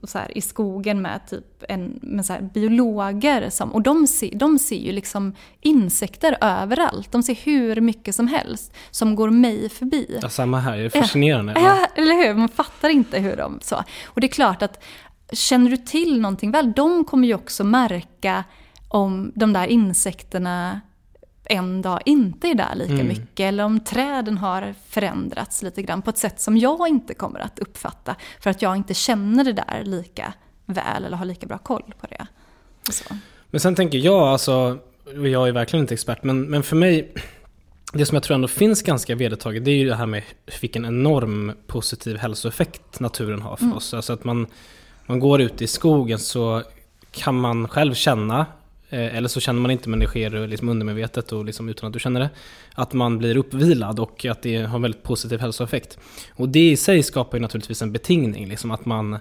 Speaker 5: så här, i skogen med, typ en, med så här, biologer, som, och de ser, de ser ju liksom insekter överallt. De ser hur mycket som helst som går mig förbi.
Speaker 4: Ja, samma här, det är fascinerande.
Speaker 5: Ja, eller hur? Man fattar inte hur de... Så. Och det är klart att känner du till någonting väl, de kommer ju också märka om de där insekterna en dag inte är där lika mm. mycket eller om träden har förändrats lite grann på ett sätt som jag inte kommer att uppfatta för att jag inte känner det där lika väl eller har lika bra koll på det.
Speaker 4: Men sen tänker jag alltså, och jag är verkligen inte expert, men, men för mig, det som jag tror ändå finns ganska vedertaget, det är ju det här med vilken enorm positiv hälsoeffekt naturen har för
Speaker 5: Mm.
Speaker 4: oss. Alltså att man, man går ut i skogen så kan man själv känna, eller så känner man inte men det sker liksom undermedvetet och liksom utan att du känner det, att man blir uppvilad och att det har en väldigt positiv hälsoeffekt. Och det i sig skapar ju naturligtvis en betingning, liksom att man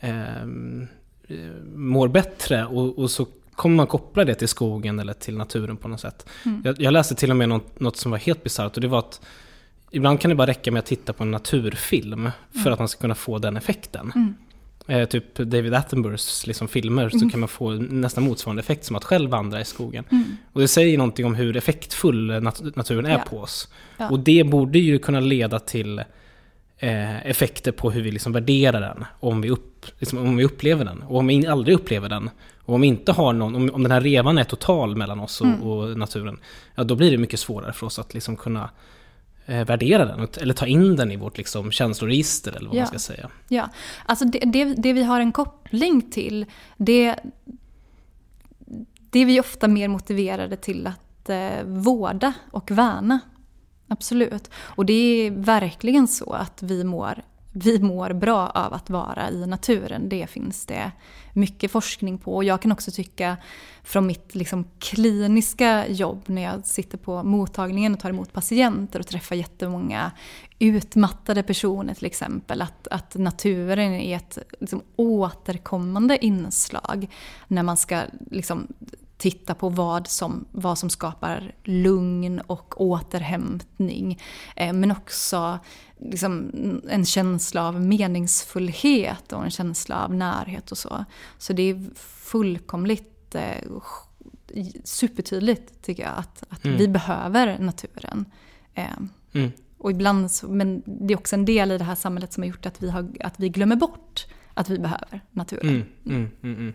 Speaker 4: eh, mår bättre och, och så kommer man koppla det till skogen eller till naturen på något sätt. Jag, jag läste till och med något, något som var helt bisarrt och det var att ibland kan det bara räcka med att titta på en naturfilm för att man ska kunna få den effekten. Eh, typ David Attenboroughs liksom, filmer så kan man få nästan motsvarande effekt som att själv vandra i skogen. Och det säger någonting om hur effektfull nat- naturen är
Speaker 5: Ja.
Speaker 4: på oss.
Speaker 5: Ja.
Speaker 4: Och det borde ju kunna leda till eh, effekter på hur vi liksom värderar den, om vi, upp, liksom, om vi upplever den. Och om vi aldrig upplever den, och om vi inte har någon, om, om den här revan är total mellan oss och, och naturen, ja då blir det mycket svårare för oss att liksom kunna värdera den, eller ta in den i vårt liksom, känsloregister eller vad
Speaker 5: Ja.
Speaker 4: man ska säga.
Speaker 5: Ja, alltså det, det, det vi har en koppling till, det, det är vi ofta mer motiverade till att eh, vårda och värna. Absolut. Och det är verkligen så att vi mår, vi mår bra av att vara i naturen. Det finns det mycket forskning på. Och jag kan också tycka från mitt liksom kliniska jobb när jag sitter på mottagningen och tar emot patienter och träffar jättemånga utmattade personer till exempel. Att, att naturen är ett liksom, återkommande inslag när man ska liksom, titta på vad som, vad som skapar lugn och återhämtning. Eh, men också liksom, en känsla av meningsfullhet och en känsla av närhet och så. Så det är fullkomligt eh, supertydligt tycker jag att, att
Speaker 4: Mm.
Speaker 5: vi behöver naturen. Eh,
Speaker 4: Mm.
Speaker 5: och ibland så, men det är också en del i det här samhället som har gjort att vi, har, att vi glömmer bort att vi behöver naturen.
Speaker 4: Mm, mm, mm, mm.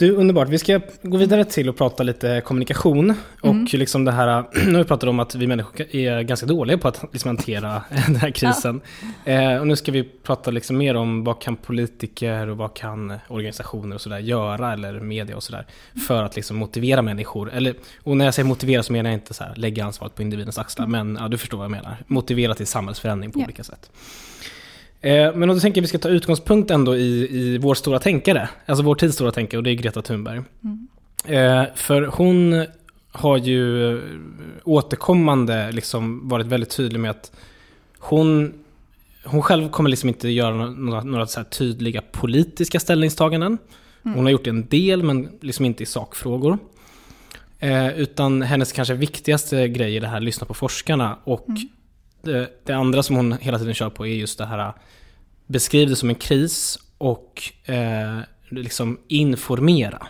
Speaker 4: Du, underbart. Vi ska gå vidare till att prata lite kommunikation. Och liksom det här, nu har vi pratat om att vi människor är ganska dåliga på att liksom hantera den här krisen. Eh, och nu ska vi prata liksom mer om vad kan politiker och vad kan organisationer och sådär göra, eller media och sådär, för att liksom motivera människor. Eller, och när jag säger motivera så menar jag inte så här, lägga ansvaret på individens axlar, men ja, du förstår vad jag menar. Motivera till samhällsförändring på
Speaker 5: Ja.
Speaker 4: olika sätt. Eh, Men då tänker jag att vi ska ta utgångspunkt ändå i, i vår stora tänkare, alltså vår tids stora tänkare och det är Greta Thunberg. Eh, För hon har ju återkommande liksom varit väldigt tydlig med att hon, hon själv kommer liksom inte göra några, några, så tydliga politiska ställningstaganden. Hon har gjort en del men liksom inte i sakfrågor. Eh, utan hennes kanske viktigaste grej är det här lyssna på forskarna och det, det andra som hon hela tiden kör på är just det här beskriv det som en kris och eh, liksom informera.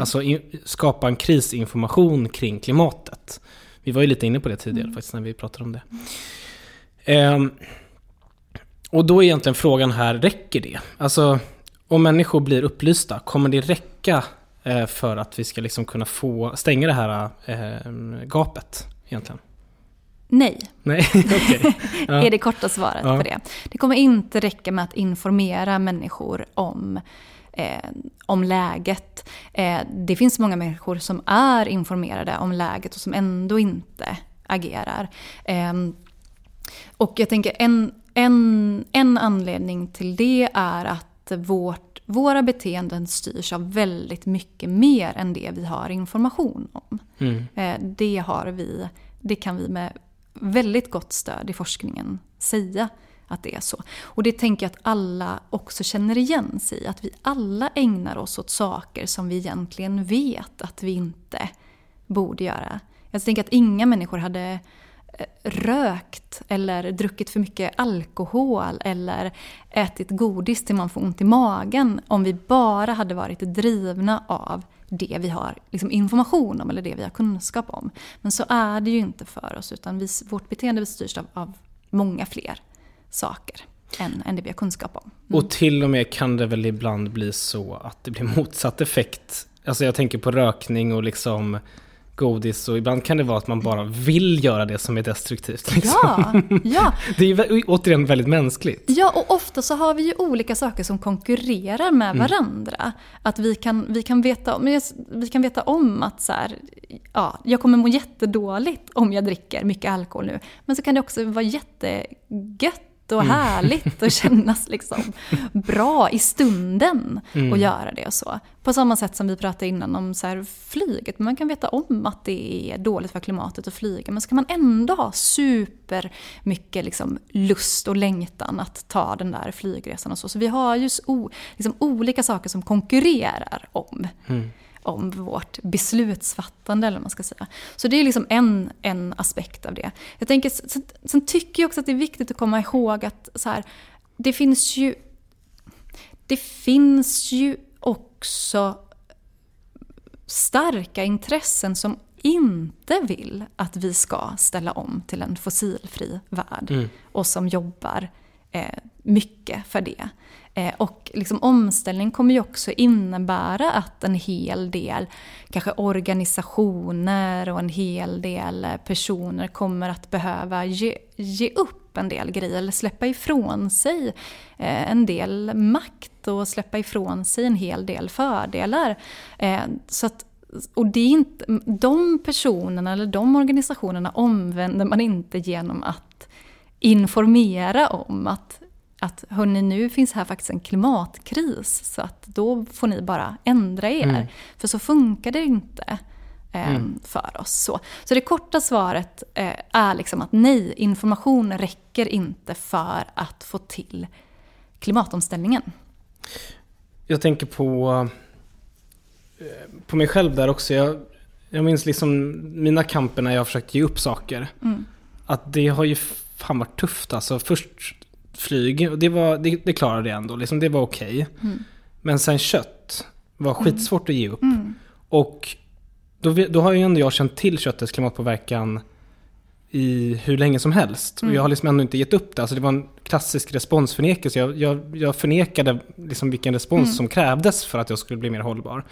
Speaker 4: Alltså in, skapa en krisinformation kring klimatet. Vi var ju lite inne på det tidigare faktiskt när vi pratade om det. Ehm, och då är egentligen frågan här, räcker det? Alltså om människor blir upplysta, kommer det räcka eh, för att vi ska liksom kunna få stänga det här eh, gapet egentligen?
Speaker 5: Nej,
Speaker 4: Nej, okej. Ja.
Speaker 5: är det korta svaret
Speaker 4: Ja.
Speaker 5: på det. Det kommer inte räcka med att informera människor om, eh, om läget. Eh, det finns många människor som är informerade om läget och som ändå inte agerar. Eh, och jag tänker en, en, en anledning till det är att vårt, våra beteenden styrs av väldigt mycket mer än det vi har information om.
Speaker 4: Mm.
Speaker 5: Eh, Det, har vi, det kan vi med väldigt gott stöd i forskningen säga att det är så. Och det tänker jag att alla också känner igen sig i. Att vi alla ägnar oss åt saker som vi egentligen vet att vi inte borde göra. Jag tänker att inga människor hade eh, rökt eller druckit för mycket alkohol eller ätit godis till man får ont i magen om vi bara hade varit drivna av det vi har liksom information om eller det vi har kunskap om. Men så är det ju inte för oss utan vi, vårt beteende styrs av, av många fler saker än, än det vi har kunskap om. Mm.
Speaker 4: Och till och med kan det väl ibland bli så att det blir motsatt effekt. Alltså jag tänker på rökning och liksom godis och ibland kan det vara att man bara vill göra det som är destruktivt. Liksom.
Speaker 5: Ja, ja.
Speaker 4: Det är ju återigen väldigt mänskligt.
Speaker 5: Ja, och ofta så har vi ju olika saker som konkurrerar med
Speaker 4: Mm.
Speaker 5: varandra. Att vi kan, vi kan, veta, vi kan veta om att så här, ja, jag kommer må jättedåligt om jag dricker mycket alkohol nu. Men så kan det också vara jättegött och
Speaker 4: Mm.
Speaker 5: härligt och kännas liksom bra i stunden
Speaker 4: Mm.
Speaker 5: att göra det och så. På samma sätt som vi pratade innan om så flyget. Man kan veta om att det är dåligt för klimatet att flyga men så kan man ändå ha super mycket liksom lust och längtan att ta den där flygresan och så. Så vi har ju liksom olika saker som konkurrerar om om vårt beslutsfattande eller vad man ska säga. Så det är liksom en, en aspekt av det. Jag tänker, sen, sen tycker jag också att det är viktigt att komma ihåg att så här, det finns ju det finns ju också starka intressen som inte vill att vi ska ställa om till en fossilfri värld och som jobbar eh, mycket för det. Eh, och liksom omställning kommer ju också innebära att en hel del kanske organisationer och en hel del personer kommer att behöva ge, ge upp en del grejer eller släppa ifrån sig eh, en del makt och släppa ifrån sig en hel del fördelar. Eh, så att och det är inte, de personerna eller de organisationerna omvänder man inte genom att informera om att, att hörni, nu finns här faktiskt en klimatkris så att då får ni bara ändra er. För så funkar det inte eh, för oss. Så, så det korta svaret eh, är liksom att nej, information räcker inte för att få till klimatomställningen.
Speaker 4: Jag tänker på, eh, på mig själv där också. Jag, jag minns liksom mina kamper när jag har försökt ge upp saker. Att det har ju fan varit tufft alltså. Först flyg, och det, var, det, det klarade jag ändå. Liksom, det var okej. Men sen kött var skitsvårt att ge upp. Och då, då har ju ändå jag känt till köttets klimatpåverkan i hur länge som helst. Och jag har liksom ändå inte gett upp det. Alltså det var en klassisk responsförnekelse. Jag, jag, jag förnekade liksom vilken respons som krävdes för att jag skulle bli mer hållbar.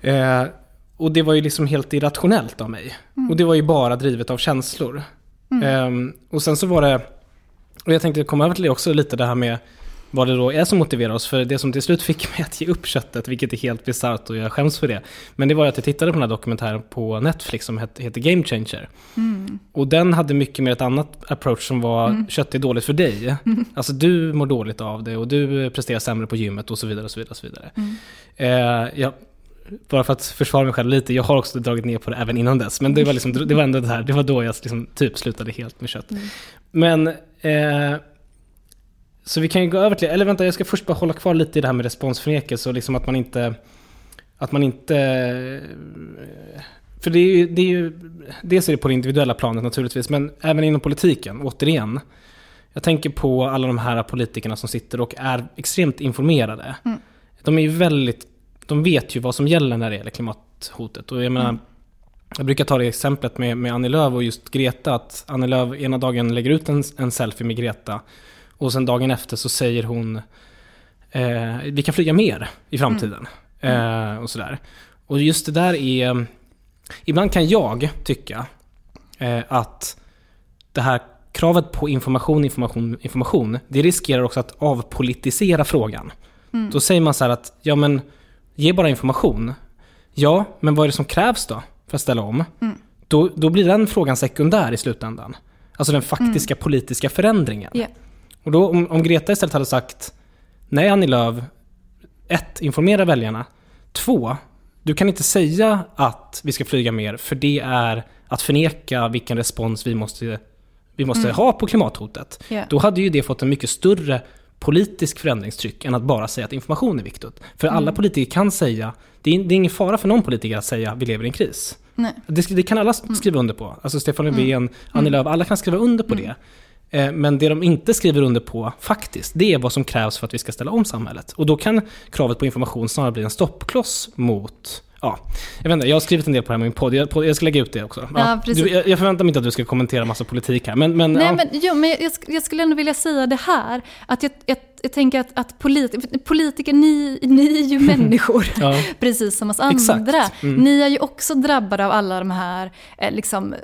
Speaker 4: Eh, och det var ju liksom helt irrationellt av mig. Och det var ju bara drivet av känslor. Ehm, och sen så var det, och jag tänkte komma över till det också lite det här med vad det då är som motiverar oss. För det som till slut fick mig att ge upp köttet, vilket är helt bisarrt och jag skäms för det. Men det var att jag tittade på den här dokumentären på Netflix som het- heter Game Changer. Och den hade mycket mer ett annat approach som var kött är dåligt för dig. Alltså du mår dåligt av det och du presterar sämre på gymmet och så vidare. Och så vidare, och så vidare. Eh, jag, bara för att försvara mig själv lite, jag har också dragit ner på det även innan dess. Men det var, liksom, det var ändå det här, det var då jag liksom typ slutade helt med kött. Men, eh, så vi kan ju gå över till, eller vänta jag ska först bara hålla kvar lite i det här med responsförnekelse och liksom att man inte, att man inte, för det är ju, det är ju dels är det på det individuella planet naturligtvis, men även inom politiken, återigen. Jag tänker på alla de här politikerna som sitter och är extremt informerade. De är ju väldigt, de vet ju vad som gäller när det gäller klimathotet. Och jag menar, jag brukar ta det exemplet med, med Annie Lööf och just Greta, att Annie Lööf ena dagen lägger ut en, en selfie med Greta och sen dagen efter så säger hon eh, vi kan flyga mer i framtiden. Eh, och sådär. Och just det där är, ibland kan jag tycka eh, att det här kravet på information, information, information, det riskerar också att avpolitisera frågan. Då säger man så här att, ja men, ge bara information. Ja, men vad är det som krävs då för att ställa om? Då, då blir den frågan sekundär i slutändan. Alltså den faktiska politiska förändringen.
Speaker 5: Ja.
Speaker 4: Och då om, om Greta istället hade sagt Nej Annie Lööf, ett, informera väljarna. Två, du kan inte säga att vi ska flyga mer för det är att förneka vilken respons vi måste, vi måste ha på klimathotet.
Speaker 5: Ja.
Speaker 4: Då hade ju det fått en mycket större politisk förändringstryck än att bara säga att information är viktigt. För alla politiker kan säga, det är, det är ingen fara för någon politiker att säga vi lever i en kris.
Speaker 5: Nej.
Speaker 4: Det, det kan alla skriva under på. Alltså Stefan Löfven, Annie Lööf, alla kan skriva under på det. Eh, Men det de inte skriver under på faktiskt, det är vad som krävs för att vi ska ställa om samhället. Och då kan kravet på information snarare bli en stoppkloss mot Ja, jag vet inte, jag har skrivit en del på det här med min podd. Jag, jag ska lägga ut det också.
Speaker 5: Ja, precis.
Speaker 4: du, jag, jag förväntar mig inte att du ska kommentera massa politik här, men... men
Speaker 5: Nej,
Speaker 4: ja.
Speaker 5: men, jo, men jag, jag skulle ändå vilja säga det här. Att jag, jag, tänker att, att polit, politiker, ni, ni är ju människor,
Speaker 4: Ja.
Speaker 5: precis som oss andra.
Speaker 4: Mm.
Speaker 5: Ni är ju också drabbade av alla de här eh, liksom,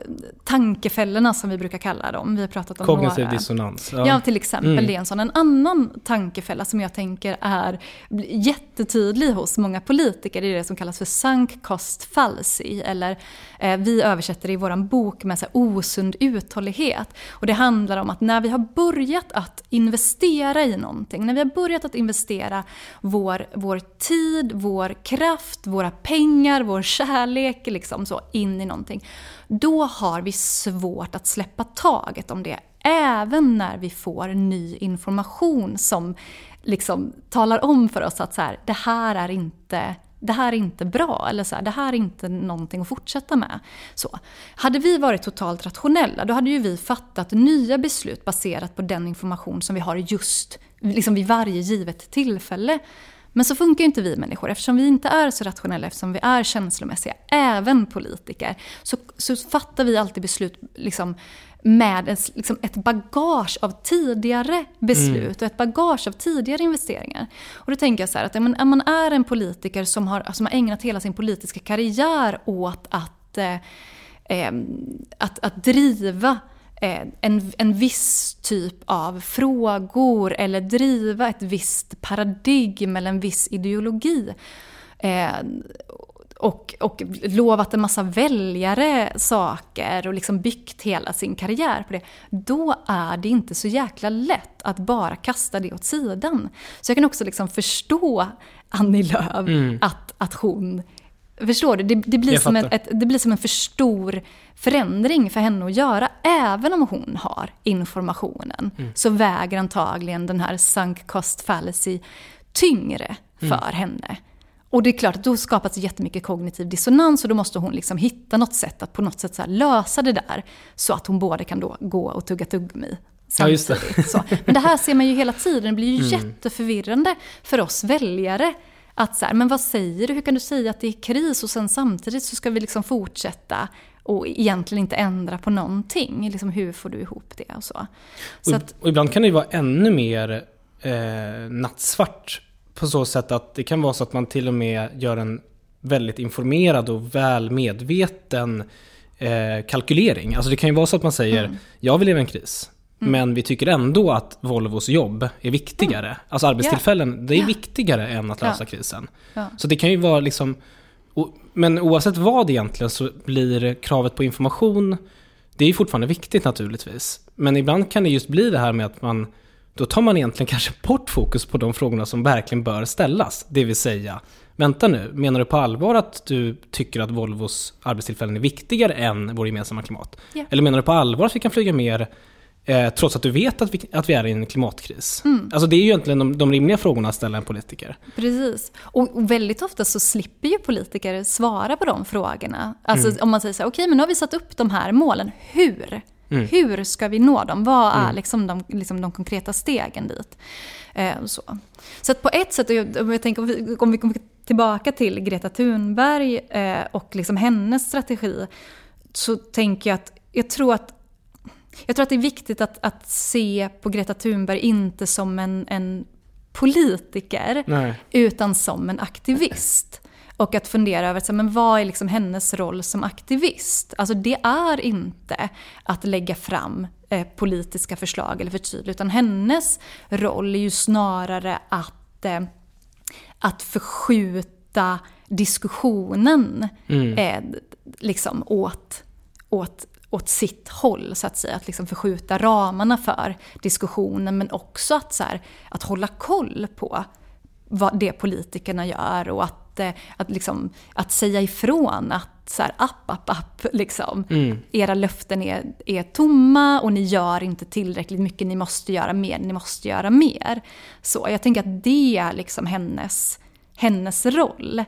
Speaker 5: tankefällorna som vi brukar kalla dem. Vi har pratat om
Speaker 4: Kognitiv
Speaker 5: några.
Speaker 4: dissonans.
Speaker 5: Ja, till exempel.
Speaker 4: Mm.
Speaker 5: Det är en sån. En annan tankefälla som jag tänker är jättetydlig hos många politiker är det som kallas för sunk cost fallacy. Eller Eh, vi översätter det i vår bok med så här, osund uthållighet. Och det handlar om att när vi har börjat att investera i någonting, när vi har börjat att investera vår, vår tid, vår kraft, våra pengar, vår kärlek liksom så, in i någonting. Då har vi svårt att släppa taget om det även när vi får ny information som liksom talar om för oss att så här, det här är inte det här är inte bra, eller så här, det här är inte någonting att fortsätta med. Så. Hade vi varit totalt rationella, då hade ju vi fattat nya beslut baserat på den information som vi har just liksom vid varje givet tillfälle. Men så funkar ju inte vi människor. Eftersom vi inte är så rationella, eftersom vi är känslomässiga, även politiker, så, så fattar vi alltid beslut liksom, med ett, liksom ett bagage av tidigare beslut och ett bagage av tidigare investeringar. Och då tänker jag så här att om man är en politiker som har, som har ägnat hela sin politiska karriär åt att, eh, eh, att, att driva eh, en, en viss typ av frågor eller driva ett visst paradigm eller en viss ideologi. Eh, och, och lovat en massa väljare saker och liksom byggt hela sin karriär på det. Då är det inte så jäkla lätt att bara kasta det åt sidan. Så jag kan också liksom förstå Annie Lööf, att, att hon Förstår du? Det, det, blir
Speaker 4: Jag
Speaker 5: som ett, ett, det blir som en för stor förändring för henne att göra. Även om hon har informationen så väger antagligen den här sunk cost fallacy tyngre för henne. Och det är klart att då skapas jättemycket kognitiv dissonans och då måste hon liksom hitta något sätt att på något sätt lösa det där. Så att hon både kan då gå och tugga tuggummi
Speaker 4: Ja, just det.
Speaker 5: samtidigt. Så. Men det här ser man ju hela tiden, det blir ju jätteförvirrande för oss väljare. Att så här, men vad säger du? Hur kan du säga att det är kris och sen samtidigt så ska vi liksom fortsätta och egentligen inte ändra på någonting? Liksom, hur får du ihop det och så? så
Speaker 4: Och,
Speaker 5: att,
Speaker 4: och ibland kan det ju vara ännu mer eh, nattsvart på så sätt att det kan vara så att man till och med gör en väldigt informerad och väl medveten eh, kalkylering. Alltså det kan ju vara så att man säger,
Speaker 5: Mm.
Speaker 4: ja vi lever i en kris, men vi tycker ändå att Volvos jobb är viktigare. Alltså arbetstillfällen, det är
Speaker 5: Mm. Ja.
Speaker 4: viktigare än att lösa
Speaker 5: Ja.
Speaker 4: krisen. Så det kan ju vara liksom, o- men oavsett vad egentligen så blir kravet på information, det är fortfarande viktigt naturligtvis. Men ibland kan det just bli det här med att man, då tar man egentligen kanske bort fokus på de frågorna som verkligen bör ställas. Det vill säga, vänta nu, menar du på allvar att du tycker att Volvos arbetstillfällen är viktigare än vår gemensamma klimat?
Speaker 5: Ja.
Speaker 4: Eller menar du på allvar att vi kan flyga mer eh, trots att du vet att vi, att vi är i en klimatkris? Alltså det är ju egentligen de, de rimliga frågorna att ställa en politiker.
Speaker 5: Precis. Och och väldigt ofta så slipper ju politiker svara på de frågorna. Alltså om man säger så här, okej men nu har vi satt upp de här målen, hur? Hur ska vi nå dem? Vad är liksom de, liksom de konkreta stegen dit? Eh, så så att på ett sätt, om jag tänker om vi, om vi kommer tillbaka till Greta Thunberg eh, och liksom hennes strategi, så tänker jag att jag tror att jag tror att det är viktigt att, att se på Greta Thunberg inte som en, en politiker,
Speaker 4: Nej.
Speaker 5: utan som en aktivist. Och att fundera över så, här, men vad är liksom hennes roll som aktivist. Alltså det är inte att lägga fram eh, politiska förslag eller förtydliga, utan hennes roll är ju snarare att, eh, att förskjuta diskussionen eh, liksom åt, åt, åt sitt håll, så att säga. Att liksom förskjuta ramarna för diskussionen, men också att, så här, att hålla koll på vad det politikerna gör och att, eh, att, liksom, att säga ifrån att så här, app, app, app, liksom. Era löften är, är tomma och ni gör inte tillräckligt mycket, ni måste göra mer, ni måste göra mer. Så jag tänker att det är liksom hennes, hennes roll.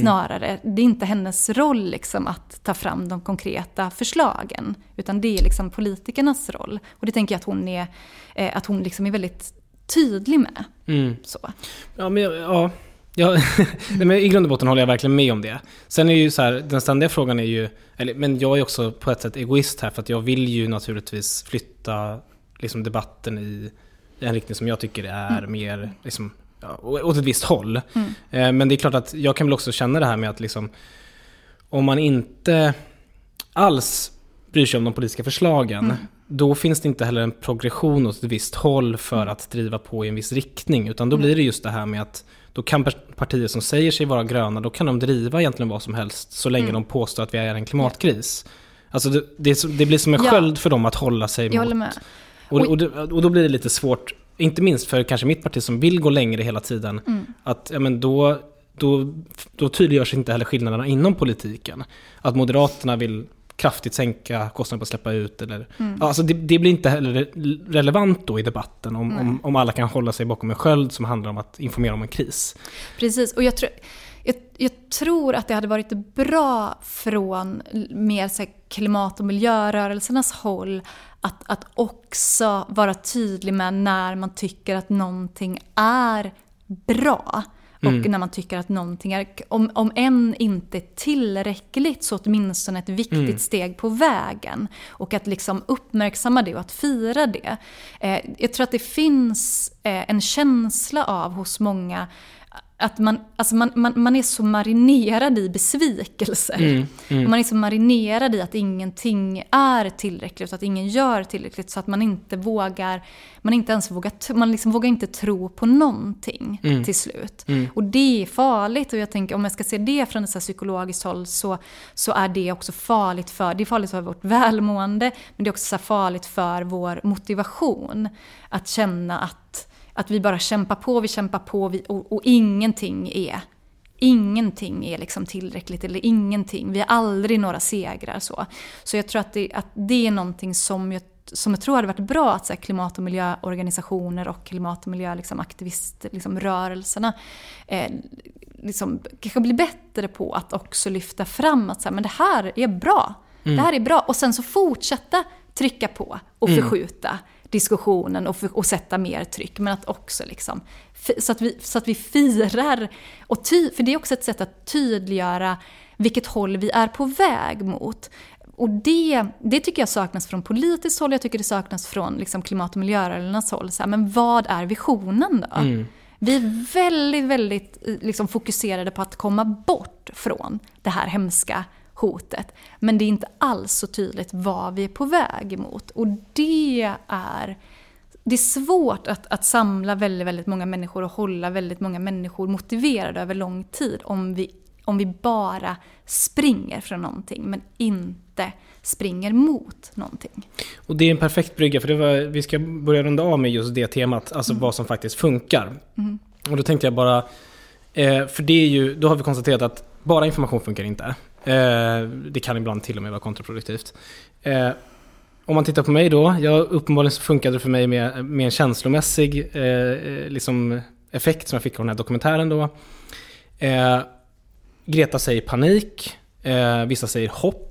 Speaker 5: Snarare, det är inte hennes roll liksom att ta fram de konkreta förslagen. Utan det är liksom politikernas roll. Och det tänker jag att hon är, eh, att hon liksom är väldigt tydlig med.
Speaker 4: Mm.
Speaker 5: Så.
Speaker 4: Ja, men ja. Ja Nej, men I grund och botten håller jag verkligen med om det. Sen är ju så här, den ständiga frågan är ju, eller, men jag är också på ett sätt egoist här för att jag vill ju naturligtvis flytta liksom, debatten i en riktning som jag tycker är mer liksom, ja, åt ett visst håll. Eh, men det är klart att jag kan väl också känna det här med att liksom, om man inte alls bryr sig om de politiska förslagen, då finns det inte heller en progression åt ett visst håll för att driva på i en viss riktning. Utan då blir det just det här med att då kan par- partier som säger sig vara gröna, då kan de driva egentligen vad som helst så länge de påstår att vi är en klimatkris. Alltså det, det, det blir som en
Speaker 5: Ja.
Speaker 4: sköld för dem att hålla sig
Speaker 5: Jag
Speaker 4: mot.
Speaker 5: med.
Speaker 4: Och, och, och då blir det lite svårt, inte minst för kanske mitt parti som vill gå längre hela tiden,
Speaker 5: Mm.
Speaker 4: att ja, men då, då, då tydliggörs inte heller skillnaderna inom politiken. Att Moderaterna vill kraftigt sänka kostnaden på att släppa ut. Eller,
Speaker 5: Mm.
Speaker 4: alltså det, det blir inte heller re- relevant då i debatten om, om, om alla kan hålla sig bakom en sköld som handlar om att informera om en kris.
Speaker 5: Precis, och jag, tror jag, jag tror att det hade varit bra från mer så klimat och miljörörelsernas håll att, att också vara tydlig med när man tycker att någonting är bra. Och när man tycker att någonting är, om, om än inte tillräckligt, så åtminstone ett viktigt steg på vägen. Och att liksom uppmärksamma det och att fira det. Eh, jag tror att det finns eh, en känsla av hos många att man, alltså man, man, man är så marinerad i besvikelser. Man är så marinerad i att ingenting är tillräckligt, att ingen gör tillräckligt så att man inte vågar, man inte ens vågar, man liksom vågar inte tro på någonting till slut. Och det är farligt och jag tänker om jag ska se det från ett psykologiskt håll så, så är det också farligt för, det är farligt för vårt välmående men det är också farligt för vår motivation. Att känna att att vi bara kämpar på, vi kämpar på vi, och, och ingenting är Ingenting är liksom tillräckligt eller ingenting. Vi har aldrig några segrar. Så, så jag tror att det, att det är någonting som jag, som jag tror hade varit bra att så här, klimat och miljöorganisationer och klimat och miljöaktivister, liksom, liksom, rörelserna eh, liksom, kanske blir bättre på att också lyfta fram att så här, men det här är bra. Det här är bra. Och sen så fortsätta trycka på och förskjuta diskussionen och, för, och sätta mer tryck. Men att också liksom, så att vi, så att vi firar. Och ty, för det är också ett sätt att tydliggöra vilket håll vi är på väg mot. Och det, det tycker jag saknas från politiskt håll, jag tycker det saknas från liksom klimat och miljörörelsernas håll. Så här, men vad är visionen då? Vi är väldigt, väldigt eh, liksom, fokuserade på att komma bort från det här hemska hotet. Men det är inte alls så tydligt vad vi är på väg emot. Och det är, det är svårt att, att samla väldigt, väldigt många människor och hålla väldigt många människor motiverade över lång tid om vi, om vi bara springer från någonting men inte springer mot någonting.
Speaker 4: Och det är en perfekt brygga, för det var, vi ska börja runda av med just det temat, alltså vad som faktiskt funkar. Och då tänkte jag bara, eh, för det är ju, då har vi konstaterat att bara information funkar inte. Eh, det kan ibland till och med vara kontraproduktivt. Eh, om man tittar på mig då, jag, uppenbarligen så funkade det för mig med, med en känslomässig eh, liksom effekt som jag fick av den här dokumentären då. Eh, Greta säger panik, eh, vissa säger hopp.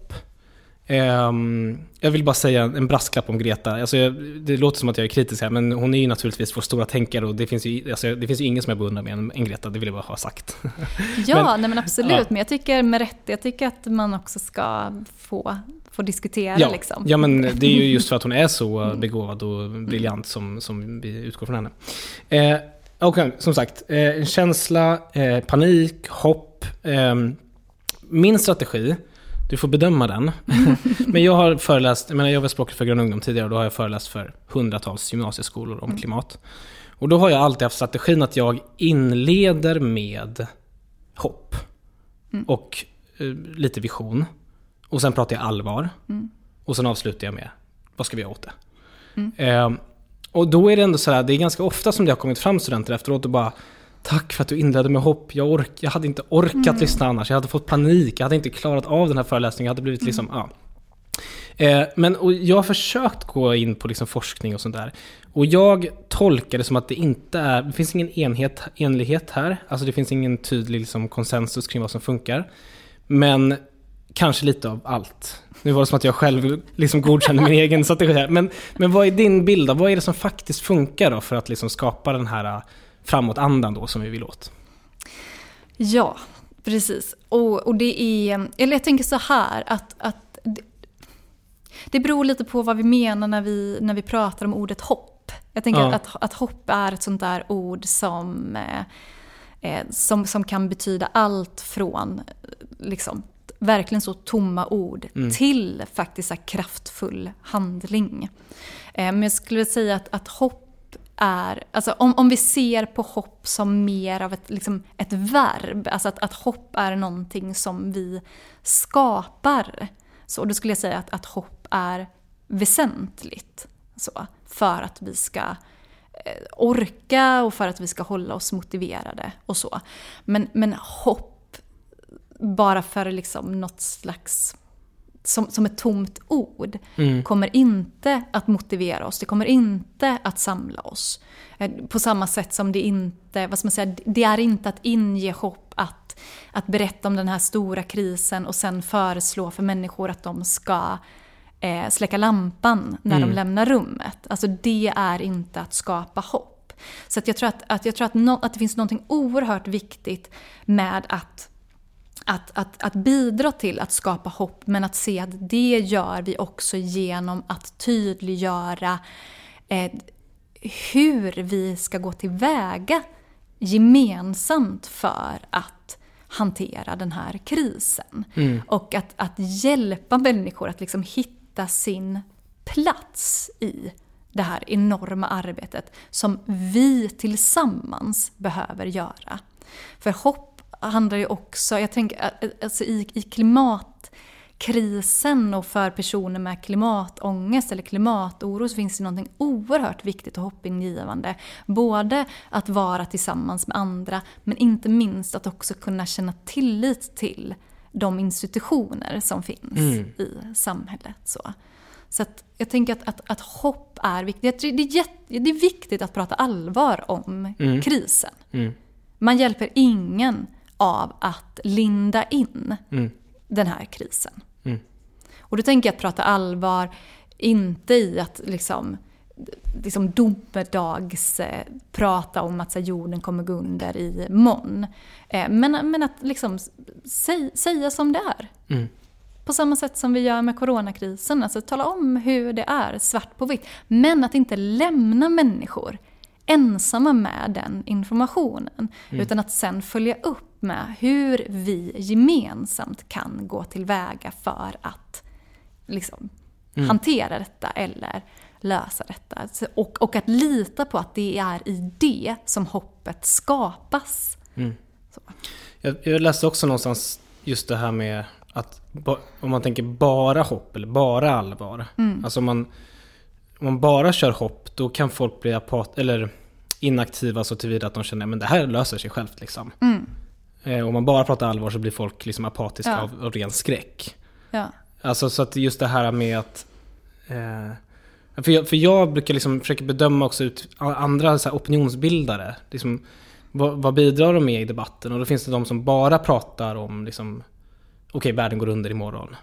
Speaker 4: Ehm, jag vill bara säga en brasklapp om Greta. Alltså, det låter som att jag är kritisk här, men hon är ju naturligtvis vår stora tänkare och det finns ju, alltså, det finns ju ingen som jag beundrar mer än, Greta, det vill jag bara ha sagt.
Speaker 5: Ja,
Speaker 4: Men-
Speaker 5: nej men absolut.
Speaker 4: ja.
Speaker 5: Men jag tycker med rätt, jag tycker att man också ska få, få diskutera
Speaker 4: ja,
Speaker 5: liksom.
Speaker 4: ja, men det är ju just för att hon är så begåvad och briljant som, som vi utgår från henne. Eh, Okej, som sagt, eh, en känsla, eh, panik, hopp. ehm, min strategi, du får bedöma den. Men jag har föreläst, jag menar jag var språket för grön ungdom tidigare och då har jag föreläst för hundratals gymnasieskolor om klimat. Och då har jag alltid haft strategin att jag inleder med hopp. Och eh, lite vision. Och sen pratar jag allvar. Och sen avslutar jag med, vad ska vi göra åt det? Eh, och då är det ändå så här, det är ganska ofta som det har kommit fram studenter efteråt och bara Tack för att du inledde med hopp. Jag, ork, jag hade inte orkat lyssna annars. Jag hade fått panik. Jag hade inte klarat av den här föreläsningen. Jag hade blivit liksom, ja. Eh, men och jag har försökt gå in på liksom forskning och sånt där. Och jag tolkar det som att det inte är, det finns ingen enhet, enlighet här. Alltså det finns ingen tydlig liksom, konsensus kring vad som funkar. Men kanske lite av allt. Nu var det som att jag själv liksom godkände min egen strategi här. Men, men vad är din bild då? Vad är det som faktiskt funkar då för att liksom skapa den här framåtandan då som vi vill åt?
Speaker 5: Ja, precis. Och, och det är, eller jag tänker så här att, att det, det beror lite på vad vi menar när vi, när vi pratar om ordet hopp. Jag tänker
Speaker 4: Ja.
Speaker 5: att, att hopp är ett sånt där ord som, eh, eh, som, som kan betyda allt från liksom, verkligen så tomma ord till faktiskt kraftfull handling. Eh, men jag skulle säga att, att hopp är, alltså om, om vi ser på hopp som mer av ett, liksom, ett verb, alltså att, att hopp är någonting som vi skapar. Så då skulle jag säga att, att hopp är väsentligt så, för att vi ska eh, orka och för att vi ska hålla oss motiverade och så. Men, men hopp, bara för liksom något slags som, som ett tomt ord kommer inte att motivera oss. Det kommer inte att samla oss. Eh, På samma sätt som det inte, vad ska man säga, det är inte att inge hopp att, att berätta om den här stora krisen och sen föreslå för människor att de ska eh, släcka lampan när de lämnar rummet. Alltså det är inte att skapa hopp. Så att jag tror, att, att, jag tror att, nå- att det finns något oerhört viktigt med att att, att, att bidra till att skapa hopp men att se att det gör vi också genom att tydliggöra eh, hur vi ska gå tillväga gemensamt för att hantera den här krisen. Och att, att hjälpa människor att liksom hitta sin plats i det här enorma arbetet som vi tillsammans behöver göra. För hopp handlar ju också, jag tänker alltså i, i klimatkrisen och för personer med klimatångest eller klimatoro så finns det någonting oerhört viktigt och hoppingivande. Både att vara tillsammans med andra men inte minst att också kunna känna tillit till de institutioner som finns i samhället. Så. Så jag tänker att, att, att hopp är viktigt. Det är, jätte, det är viktigt att prata allvar om krisen. Man hjälper ingen av att linda in den här krisen. Och då tänker jag att prata allvar, inte i att liksom, liksom domedags prata om att så här, jorden kommer gå under i morgon. Eh, men, men att liksom säg, säga som det är. På samma sätt som vi gör med coronakrisen. Alltså tala om hur det är, svart på vitt. Men att inte lämna människor ensamma med den informationen. Utan att sen följa upp med hur vi gemensamt kan gå tillväga för att liksom, hantera detta eller lösa detta. Och, och att lita på att det är i det som hoppet skapas.
Speaker 4: Jag, jag läste också någonstans just det här med att om man tänker bara hopp eller bara allvar. Alltså om man, om man bara kör hopp då kan folk bli apat, eller inaktiva så tillvida att de känner att det här löser sig självt. Liksom. Eh, om man bara pratar allvar så blir folk liksom apatiska
Speaker 5: Ja.
Speaker 4: av, av ren skräck.
Speaker 5: Ja.
Speaker 4: Alltså så att just det här med att... Eh, för, jag, för jag brukar liksom försöka bedöma också ut andra så opinionsbildare. Liksom, vad, vad bidrar de med i debatten? Och då finns det de som bara pratar om liksom, okej världen går under imorgon.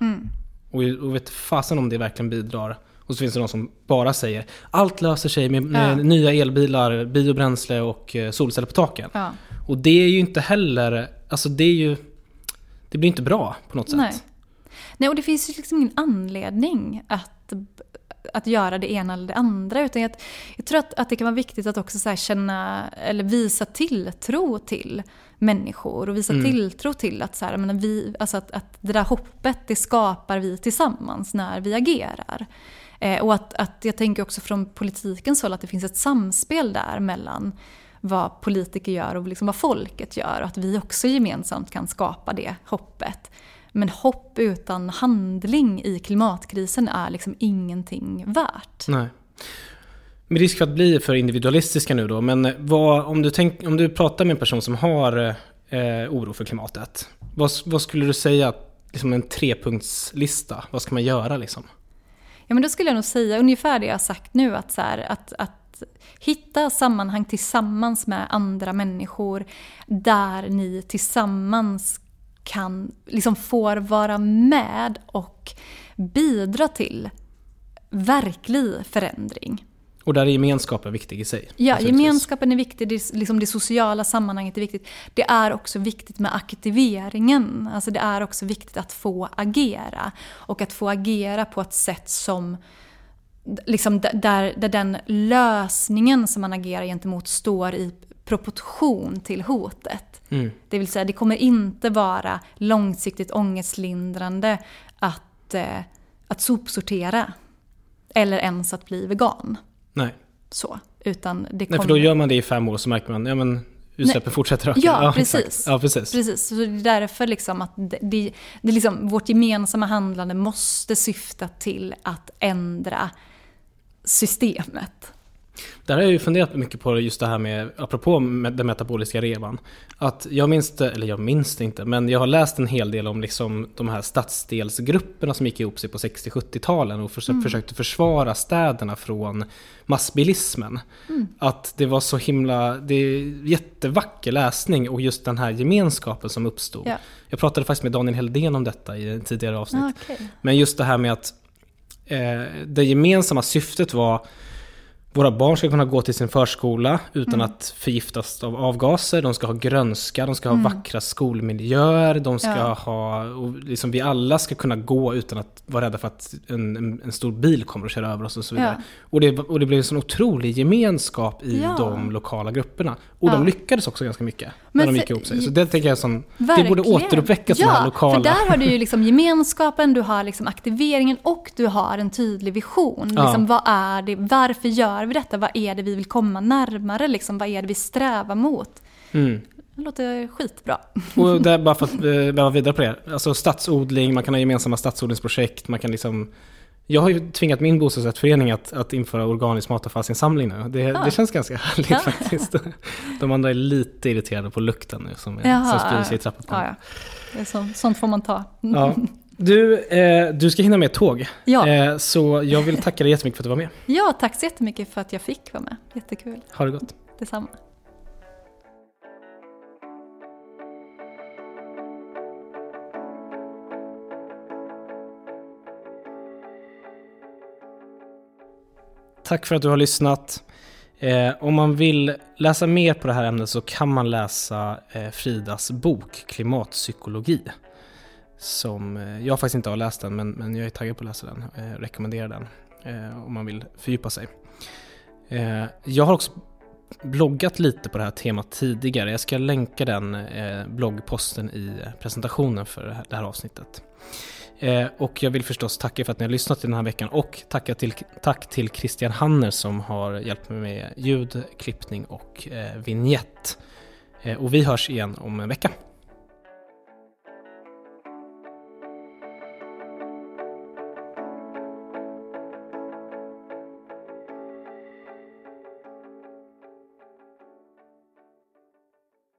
Speaker 4: Och, och vet fasen om det verkligen bidrar. Och så finns det de som bara säger allt löser sig med, med
Speaker 5: Ja.
Speaker 4: nya elbilar, biobränsle och eh, solceller på taken.
Speaker 5: Ja.
Speaker 4: Och det är ju inte heller, alltså det är ju, det blir inte bra på något sätt.
Speaker 5: Nej. Nej, och det finns ju liksom ingen anledning att, att göra det ena eller det andra. Utan jag, jag tror att, att det kan vara viktigt att också så känna, eller visa tilltro till människor och visa tilltro till att, så här, menar, vi, alltså att, att det där hoppet det skapar vi tillsammans när vi agerar. Eh, och att, att jag tänker också från politikens håll att det finns ett samspel där mellan vad politiker gör och liksom vad folket gör. Och att vi också gemensamt kan skapa det hoppet. Men hopp utan handling i klimatkrisen är liksom ingenting värt.
Speaker 4: Nej. Med risk för att bli för individualistiska nu då, men vad, om, du tänk, om du pratar med en person som har eh, oro för klimatet, vad, vad skulle du säga, liksom en trepunktslista, vad ska man göra liksom?
Speaker 5: Ja, men då skulle jag nog säga ungefär det jag har sagt nu. Att, så här, att, att hitta sammanhang tillsammans med andra människor där ni tillsammans kan, liksom får vara med och bidra till verklig förändring.
Speaker 4: Och där är gemenskapen viktig i sig.
Speaker 5: Ja, gemenskapen är viktig, det, liksom det sociala sammanhanget är viktigt. Det är också viktigt med aktiveringen. Alltså det är också viktigt att få agera. Och att få agera på ett sätt som liksom där, där den lösningen som man agerar gentemot står i proportion till hotet.
Speaker 4: Mm.
Speaker 5: Det vill säga, det kommer inte vara långsiktigt ångestlindrande att, eh, att sopsortera. Eller ens att bli vegan.
Speaker 4: Nej.
Speaker 5: Så. Utan det
Speaker 4: Nej,
Speaker 5: kommer...
Speaker 4: för då gör man det i fem år så märker man, ja men utsläppen fortsätter öka.
Speaker 5: Ja,
Speaker 4: exakt.
Speaker 5: precis.
Speaker 4: Ja, precis.
Speaker 5: Precis, så det är därför liksom att det, det, det liksom, vårt gemensamma handlande måste syfta till att ändra systemet.
Speaker 4: Där har jag ju funderat mycket på just det här med, apropå med den metaboliska revan. Att jag minns det, eller jag minns det inte, men jag har läst en hel del om liksom de här stadsdelsgrupperna som gick ihop sig på 60-70-talen och förs- försökte försvara städerna från massbilismen. Att det var så himla, det är jättevacker läsning och just den här gemenskapen som uppstod.
Speaker 5: Ja.
Speaker 4: Jag pratade faktiskt med Daniel Heldén om detta i ett tidigare avsnitt.
Speaker 5: Ah, okej.
Speaker 4: Men just det här med att eh, det gemensamma syftet var våra barn ska kunna gå till sin förskola utan
Speaker 5: Mm.
Speaker 4: att förgiftas av avgaser. De ska ha grönska, de ska ha vackra skolmiljöer, de ska
Speaker 5: Mm. Ja.
Speaker 4: ha... Och liksom vi alla ska kunna gå utan att vara rädda för att en, en, en stor bil kommer att köra över oss och så vidare.
Speaker 5: Ja.
Speaker 4: Och, det, och det blev en sån otrolig gemenskap i
Speaker 5: Ja.
Speaker 4: de lokala grupperna. Och de lyckades också ganska mycket
Speaker 5: Men
Speaker 4: när de gick ihop sig. Så det tänker jag som... Det borde återuppväckas
Speaker 5: ja,
Speaker 4: här lokala...
Speaker 5: för där har du ju liksom gemenskapen, du har liksom aktiveringen och du har en tydlig vision. Liksom, vad är det, varför gör vi detta? Vad är det vi vill komma närmare? Liksom, vad är det vi strävar mot?
Speaker 4: Mm.
Speaker 5: Det låter skitbra.
Speaker 4: Och det är bara för att eh, vara vidare på det. Alltså stadsodling, man kan ha gemensamma stadsodlingsprojekt, man kan liksom... Jag har ju tvingat min bostadsrättsförening att, att införa organisk matavfallsinsamling nu. Det, det känns ganska härligt
Speaker 5: Ja.
Speaker 4: faktiskt. De andra är lite irriterade på lukten nu som, är,
Speaker 5: Jaha,
Speaker 4: som sprider sig i trappuppgången.
Speaker 5: Ja, ja. Så, sånt får man ta.
Speaker 4: Ja. Du, eh, du ska hinna med ett tåg.
Speaker 5: Ja.
Speaker 4: Eh, så jag vill tacka dig jättemycket för att du var med.
Speaker 5: Ja, tack så jättemycket för att jag fick vara med. Jättekul.
Speaker 4: Ha det gott.
Speaker 5: Detsamma.
Speaker 4: Tack för att du har lyssnat. Eh, om man vill läsa mer på det här ämnet så kan man läsa eh, Fridas bok Klimatpsykologi. Som, eh, jag faktiskt inte har läst den men, men jag är taggad på att läsa den. Eh, rekommenderar den eh, om man vill fördjupa sig. Eh, jag har också bloggat lite på det här temat tidigare. Jag ska länka den eh, bloggposten i eh, presentationen för det här, det här avsnittet. Eh, och jag vill förstås tacka för att ni har lyssnat den här veckan och tacka till, tack till Christian Hanner som har hjälpt mig med ljud, klippning och eh, vignett. Eh, och vi hörs igen om en vecka.